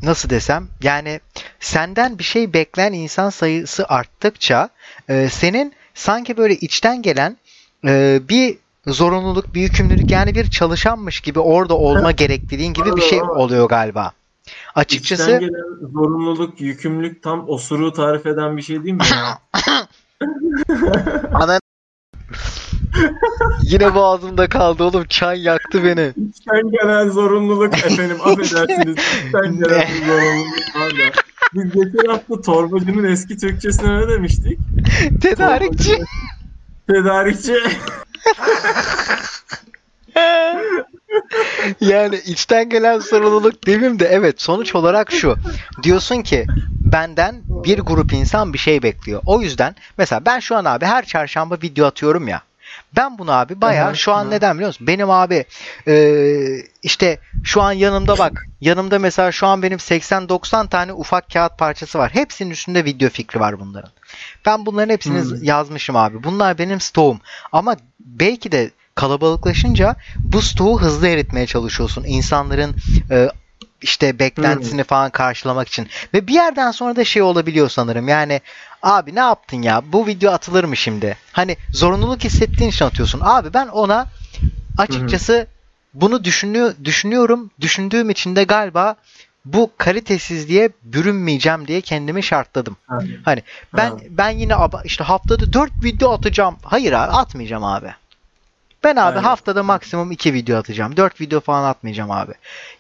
[SPEAKER 2] nasıl desem yani senden bir şey bekleyen insan sayısı arttıkça e, senin sanki böyle içten gelen e, bir zorunluluk, bir yükümlülük yani bir çalışanmış gibi orada olma gerekliliğin gibi bir şey oluyor galiba. Açıkçası İçten
[SPEAKER 1] gelen zorunluluk, yükümlülük tam osuruğu tarif eden bir şey değil mi ya?
[SPEAKER 2] Ana Yine boğazımda kaldı oğlum. Çay yaktı beni.
[SPEAKER 1] İçten gelen zorunluluk efendim. Affedersiniz. İçten gelen zorunluluk. Hala. Biz geçen hafta torbacının eski Türkçesine ne demiştik?
[SPEAKER 2] Tedarikçi.
[SPEAKER 1] Tedarikçi.
[SPEAKER 2] yani içten gelen sorumluluk demeyeyim de evet sonuç olarak şu. Diyorsun ki benden bir grup insan bir şey bekliyor. O yüzden mesela ben şu an abi her çarşamba video atıyorum ya. Ben bunu abi bayağı şu an neden biliyor musun? Benim abi e, işte şu an yanımda bak. Yanımda mesela şu an benim 80-90 tane ufak kağıt parçası var. Hepsinin üstünde video fikri var bunların. Ben bunların hepsini hmm. yazmışım abi. Bunlar benim stoğum. Ama belki de kalabalıklaşınca bu stoğu hızlı eritmeye çalışıyorsun. İnsanların e, işte beklentisini hmm. falan karşılamak için. Ve bir yerden sonra da şey olabiliyor sanırım. Yani abi ne yaptın ya? Bu video atılır mı şimdi? Hani zorunluluk hissettiğin için atıyorsun. Abi ben ona açıkçası hmm. bunu düşünüyor, düşünüyorum. Düşündüğüm için de galiba bu kalitesizliğe bürünmeyeceğim diye kendimi şartladım. Hmm. Hani ben hmm. ben yine işte haftada 4 video atacağım. Hayır abi atmayacağım abi. Ben abi Aynen. haftada maksimum 2 video atacağım. 4 video falan atmayacağım abi.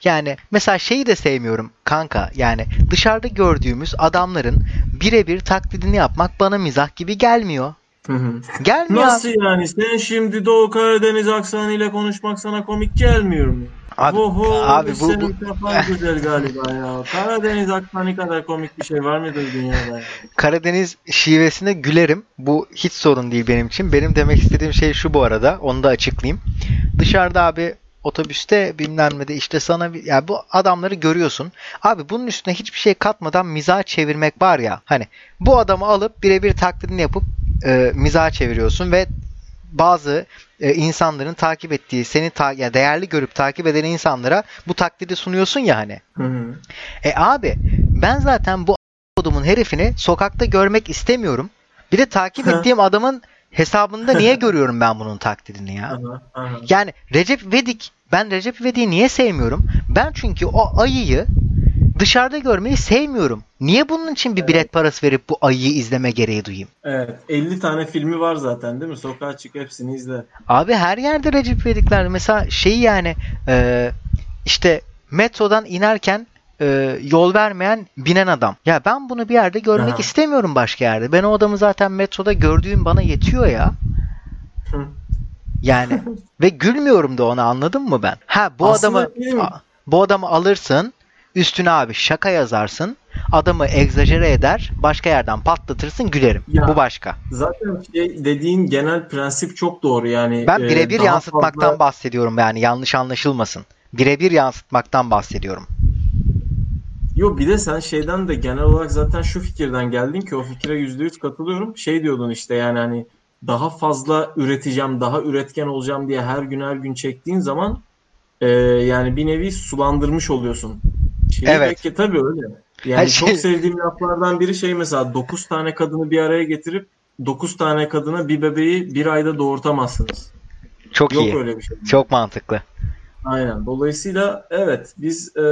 [SPEAKER 2] Yani mesela şeyi de sevmiyorum kanka. Yani dışarıda gördüğümüz adamların birebir taklidini yapmak bana mizah gibi gelmiyor.
[SPEAKER 1] Hı hı. Gelmiyor. Nasıl yani? Sen şimdi Doğu Karadeniz aksanıyla konuşmak sana komik gelmiyor mu? Abi, Oho, abi bu, senin bu... kafan güzel galiba ya. Karadeniz aksanı kadar komik bir şey var mıdır dünyada?
[SPEAKER 2] Karadeniz şivesine gülerim. Bu hiç sorun değil benim için. Benim demek istediğim şey şu bu arada. Onu da açıklayayım. Dışarıda abi otobüste bilmem ne de işte sana bir, yani bu adamları görüyorsun. Abi bunun üstüne hiçbir şey katmadan mizah çevirmek var ya. Hani bu adamı alıp birebir taklidini yapıp e, mizah çeviriyorsun ve bazı e, insanların takip ettiği, seni ta- yani değerli görüp takip eden insanlara bu taklidi sunuyorsun ya hani. Hı hı. E abi ben zaten bu adamın herifini sokakta görmek istemiyorum. Bir de takip ettiğim adamın hesabında niye görüyorum ben bunun taklidini ya?
[SPEAKER 1] Aha, aha.
[SPEAKER 2] Yani Recep İvedik ben Recep İvedik'i niye sevmiyorum? Ben çünkü o ayıyı dışarıda görmeyi sevmiyorum. Niye bunun için bir bilet parası verip bu ayıyı izleme gereği duyayım?
[SPEAKER 1] Evet. 50 tane filmi var zaten değil mi? Sokağa çık hepsini izle.
[SPEAKER 2] Abi her yerde Recep İvedikler. Mesela şey yani e, işte metrodan inerken e, yol vermeyen binen adam. Ya ben bunu bir yerde görmek
[SPEAKER 1] Aha.
[SPEAKER 2] istemiyorum başka yerde. Ben o adamı zaten metroda gördüğüm bana yetiyor ya.
[SPEAKER 1] Hı.
[SPEAKER 2] Yani ve gülmüyorum da ona anladın mı ben? Ha bu
[SPEAKER 1] Aslında
[SPEAKER 2] adamı bu adamı alırsın üstüne abi şaka yazarsın adamı egzajere eder başka yerden patlatırsın gülerim.
[SPEAKER 1] Ya.
[SPEAKER 2] Bu başka.
[SPEAKER 1] Zaten şey dediğin genel prensip çok doğru yani.
[SPEAKER 2] Ben
[SPEAKER 1] e,
[SPEAKER 2] birebir
[SPEAKER 1] daha
[SPEAKER 2] yansıtmaktan
[SPEAKER 1] fazla-
[SPEAKER 2] bahsediyorum yani yanlış anlaşılmasın. Birebir yansıtmaktan bahsediyorum.
[SPEAKER 1] Yo bir de sen şeyden de genel olarak zaten şu fikirden geldin ki o fikre yüzde yüz katılıyorum. Şey diyordun işte yani hani daha fazla üreteceğim, daha üretken olacağım diye her gün her gün çektiğin zaman e, yani bir nevi sulandırmış oluyorsun. Şeyi
[SPEAKER 2] Evet.
[SPEAKER 1] Belki tabii öyle. Yani
[SPEAKER 2] Her şey-
[SPEAKER 1] çok sevdiğim laflardan biri şey mesela 9 tane kadını bir araya getirip 9 tane kadına bir bebeği bir ayda doğurtamazsınız.
[SPEAKER 2] Çok
[SPEAKER 1] Yok
[SPEAKER 2] iyi.
[SPEAKER 1] öyle bir şey.
[SPEAKER 2] Çok mantıklı.
[SPEAKER 1] Aynen. Dolayısıyla evet biz e,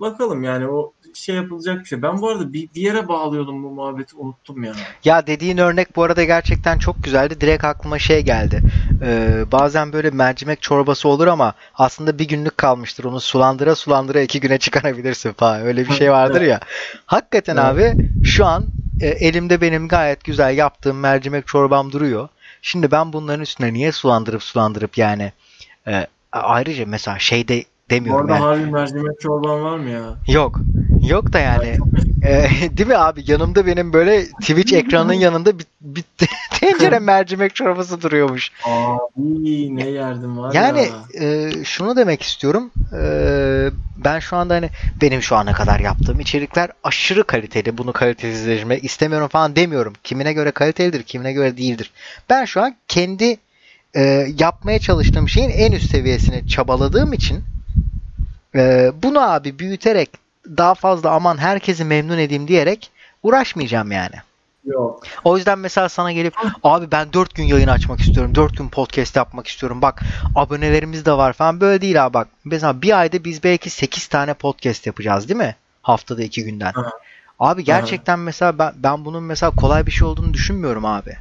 [SPEAKER 1] bakalım yani o şey yapılacak bir şey. Ben bu arada bir, bir yere bağlıyordum bu muhabbeti unuttum ya.
[SPEAKER 2] Ya dediğin örnek bu arada gerçekten çok güzeldi. Direkt aklıma şey geldi. Ee, bazen böyle mercimek çorbası olur ama aslında bir günlük kalmıştır. Onu sulandıra sulandıra iki güne çıkarabilirsin falan. Öyle bir şey vardır ya. Hakikaten
[SPEAKER 1] Evet.
[SPEAKER 2] abi şu an e, elimde benim gayet güzel yaptığım mercimek çorbam duruyor. Şimdi ben bunların üstüne niye sulandırıp sulandırıp yani e, ayrıca mesela şey de
[SPEAKER 1] Bu
[SPEAKER 2] demiyorum
[SPEAKER 1] arada
[SPEAKER 2] yani.
[SPEAKER 1] harbi mercimek çorban var mı ya?
[SPEAKER 2] Yok. Yok da yani. Ee, değil mi abi? Yanımda benim böyle Twitch ekranının yanında bir, bir tencere mercimek çorbası duruyormuş.
[SPEAKER 1] Abi ne yerdim var
[SPEAKER 2] Yani
[SPEAKER 1] ya.
[SPEAKER 2] e, şunu demek istiyorum. E, ben şu anda hani benim şu ana kadar yaptığım içerikler aşırı kaliteli. Bunu kalitesizleşmek istemiyorum falan demiyorum. Kimine göre kalitelidir, kimine göre değildir. Ben şu an kendi e, yapmaya çalıştığım şeyin en üst seviyesini çabaladığım için e, bunu abi büyüterek daha fazla aman herkesi memnun edeyim diyerek uğraşmayacağım yani.
[SPEAKER 1] Yok.
[SPEAKER 2] O yüzden mesela sana gelip abi ben 4 gün yayın açmak istiyorum. 4 gün podcast yapmak istiyorum. Bak abonelerimiz de var falan. Böyle değil abi bak. Mesela bir ayda biz belki 8 tane podcast yapacağız değil mi? Haftada 2 günden.
[SPEAKER 1] Aha.
[SPEAKER 2] Abi gerçekten mesela ben, ben bunun mesela kolay bir şey olduğunu düşünmüyorum abi.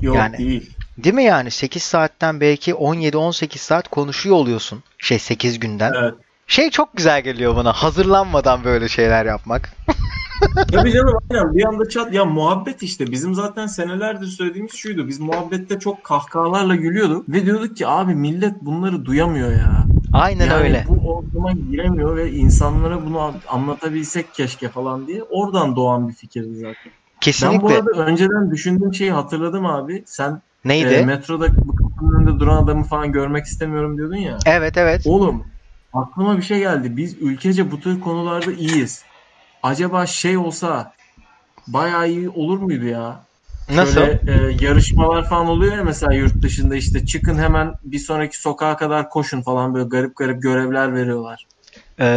[SPEAKER 1] Yok
[SPEAKER 2] Yani-
[SPEAKER 1] değil.
[SPEAKER 2] Değil mi yani? 8 saatten belki 17-18 saat konuşuyor oluyorsun. Şey 8 günden.
[SPEAKER 1] Evet.
[SPEAKER 2] Şey çok güzel geliyor bana. Hazırlanmadan böyle şeyler yapmak.
[SPEAKER 1] Tabii canım aynen bir anda çat ya muhabbet işte bizim zaten senelerdir söylediğimiz şuydu. Biz muhabbette çok kahkahalarla gülüyorduk ve diyorduk ki abi millet bunları duyamıyor ya.
[SPEAKER 2] Aynen
[SPEAKER 1] yani
[SPEAKER 2] öyle.
[SPEAKER 1] bu ortama giremiyor ve insanlara bunu anlatabilsek keşke falan diye oradan doğan bir fikirdi zaten. Ben bu
[SPEAKER 2] Kesinlikle.
[SPEAKER 1] arada önceden düşündüğüm şeyi hatırladım abi. Sen
[SPEAKER 2] Neydi?
[SPEAKER 1] e, metroda bu kapının önünde duran adamı falan görmek istemiyorum diyordun ya.
[SPEAKER 2] evet evet.
[SPEAKER 1] Oğlum aklıma bir şey geldi. Biz ülkece bu tür konularda iyiyiz. Acaba şey olsa bayağı iyi olur muydu ya?
[SPEAKER 2] Nasıl?
[SPEAKER 1] Şöyle e, yarışmalar falan oluyor ya mesela yurt dışında işte çıkın hemen bir sonraki sokağa kadar koşun falan böyle garip garip görevler veriyorlar.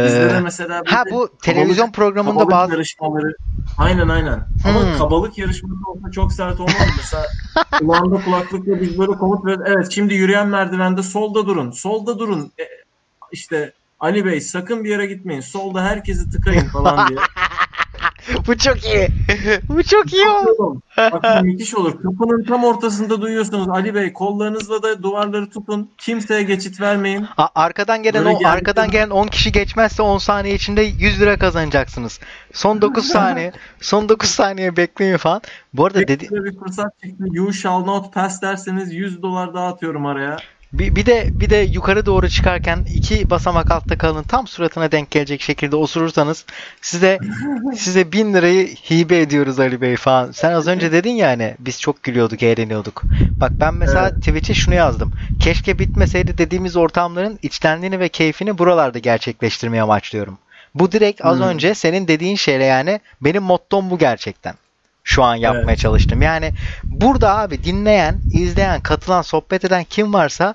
[SPEAKER 1] Bizde de
[SPEAKER 2] Ee,
[SPEAKER 1] mesela
[SPEAKER 2] ha bu televizyon
[SPEAKER 1] kabalık-
[SPEAKER 2] programında
[SPEAKER 1] kabalık
[SPEAKER 2] bazı
[SPEAKER 1] yarışmaları aynen aynen. Ama
[SPEAKER 2] Hmm.
[SPEAKER 1] kabalık yarışması olsa çok sert olmaz? Mesela kulağında kulaklıkla biz böyle komut veriyoruz. Evet şimdi yürüyen merdivende solda durun. Solda durun. E, işte Ali Bey sakın bir yere gitmeyin. Solda herkesi tıkayın falan diye.
[SPEAKER 2] bu çok iyi. bu çok iyi oldu.
[SPEAKER 1] Bak müthiş olur. Kapının tam ortasında duyuyorsunuz. Ali Bey kollarınızla da duvarları tutun. Kimseye geçit vermeyin.
[SPEAKER 2] A- arkadan gelen
[SPEAKER 1] Böyle
[SPEAKER 2] o arkadan gelen 10 kişi geçmezse 10 saniye içinde 100 lira kazanacaksınız. Son 9 saniye. Son 9 saniye bekleyin falan. Bu arada dedi
[SPEAKER 1] bir fırsat çıktı. You shall not pass derseniz 100 dolar daha atıyorum araya.
[SPEAKER 2] Bir, bir de bir de yukarı doğru çıkarken iki basamak altta kalın tam suratına denk gelecek şekilde osurursanız size size 1000 lirayı hibe ediyoruz Ali Bey falan. Sen az önce dedin ya hani biz çok gülüyorduk, eğleniyorduk. Bak ben mesela
[SPEAKER 1] Evet.
[SPEAKER 2] Twitch'e şunu yazdım. Keşke bitmeseydi dediğimiz ortamların içtenliğini ve keyfini buralarda gerçekleştirmeye amaçlıyorum. Bu direkt az
[SPEAKER 1] Hmm.
[SPEAKER 2] önce senin dediğin şeyle yani benim mottom bu gerçekten. Şu an yapmaya
[SPEAKER 1] Evet.
[SPEAKER 2] çalıştım. Yani burada abi dinleyen, izleyen, katılan, sohbet eden kim varsa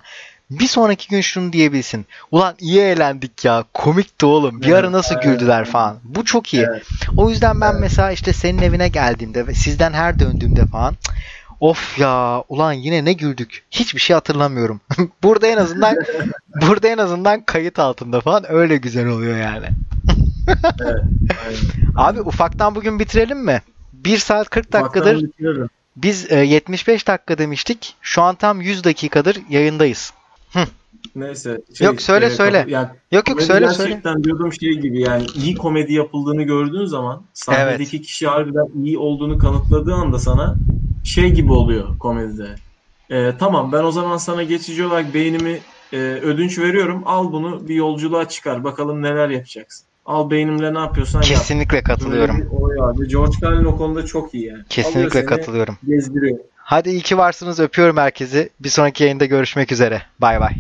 [SPEAKER 2] bir sonraki gün şunu diyebilsin. Ulan iyi eğlendik ya. Komikti oğlum. Bir
[SPEAKER 1] Evet,
[SPEAKER 2] ara nasıl
[SPEAKER 1] evet,
[SPEAKER 2] güldüler falan. Bu çok iyi.
[SPEAKER 1] Evet.
[SPEAKER 2] O yüzden ben
[SPEAKER 1] Evet.
[SPEAKER 2] mesela işte senin evine geldiğimde ve sizden her döndüğümde falan Of ya ulan yine ne güldük. Hiçbir şey hatırlamıyorum. burada en azından burada en azından kayıt altında falan öyle güzel oluyor yani.
[SPEAKER 1] evet. Aynen.
[SPEAKER 2] Abi ufaktan bugün bitirelim mi? 1 saat 40 dakikadır biz e, 75 dakika demiştik. Şu an tam 100 dakikadır yayındayız.
[SPEAKER 1] Neyse. şey,
[SPEAKER 2] Yok, söyle, söyle.
[SPEAKER 1] kapa- Yani
[SPEAKER 2] Yok yok söyle söyle.
[SPEAKER 1] gerçekten diyordum şey gibi yani iyi komedi yapıldığını gördüğün zaman sahnedeki kişi harbiden iyi olduğunu kanıtladığı anda sana şey gibi oluyor komedide. Ee, tamam ben o zaman sana geçici olarak beynimi e, ödünç veriyorum. Al bunu bir yolculuğa çıkar. Bakalım neler yapacaksın. Al beynimle ne yapıyorsan yap.
[SPEAKER 2] Kesinlikle
[SPEAKER 1] Böyle
[SPEAKER 2] katılıyorum.
[SPEAKER 1] olay. Ve George Carlin o konuda çok iyi yani.
[SPEAKER 2] Kesinlikle katılıyorum.
[SPEAKER 1] Gezdiriyor.
[SPEAKER 2] Hadi iyi ki varsınız. Öpüyorum herkesi. Bir sonraki yayında görüşmek üzere. Bay bay.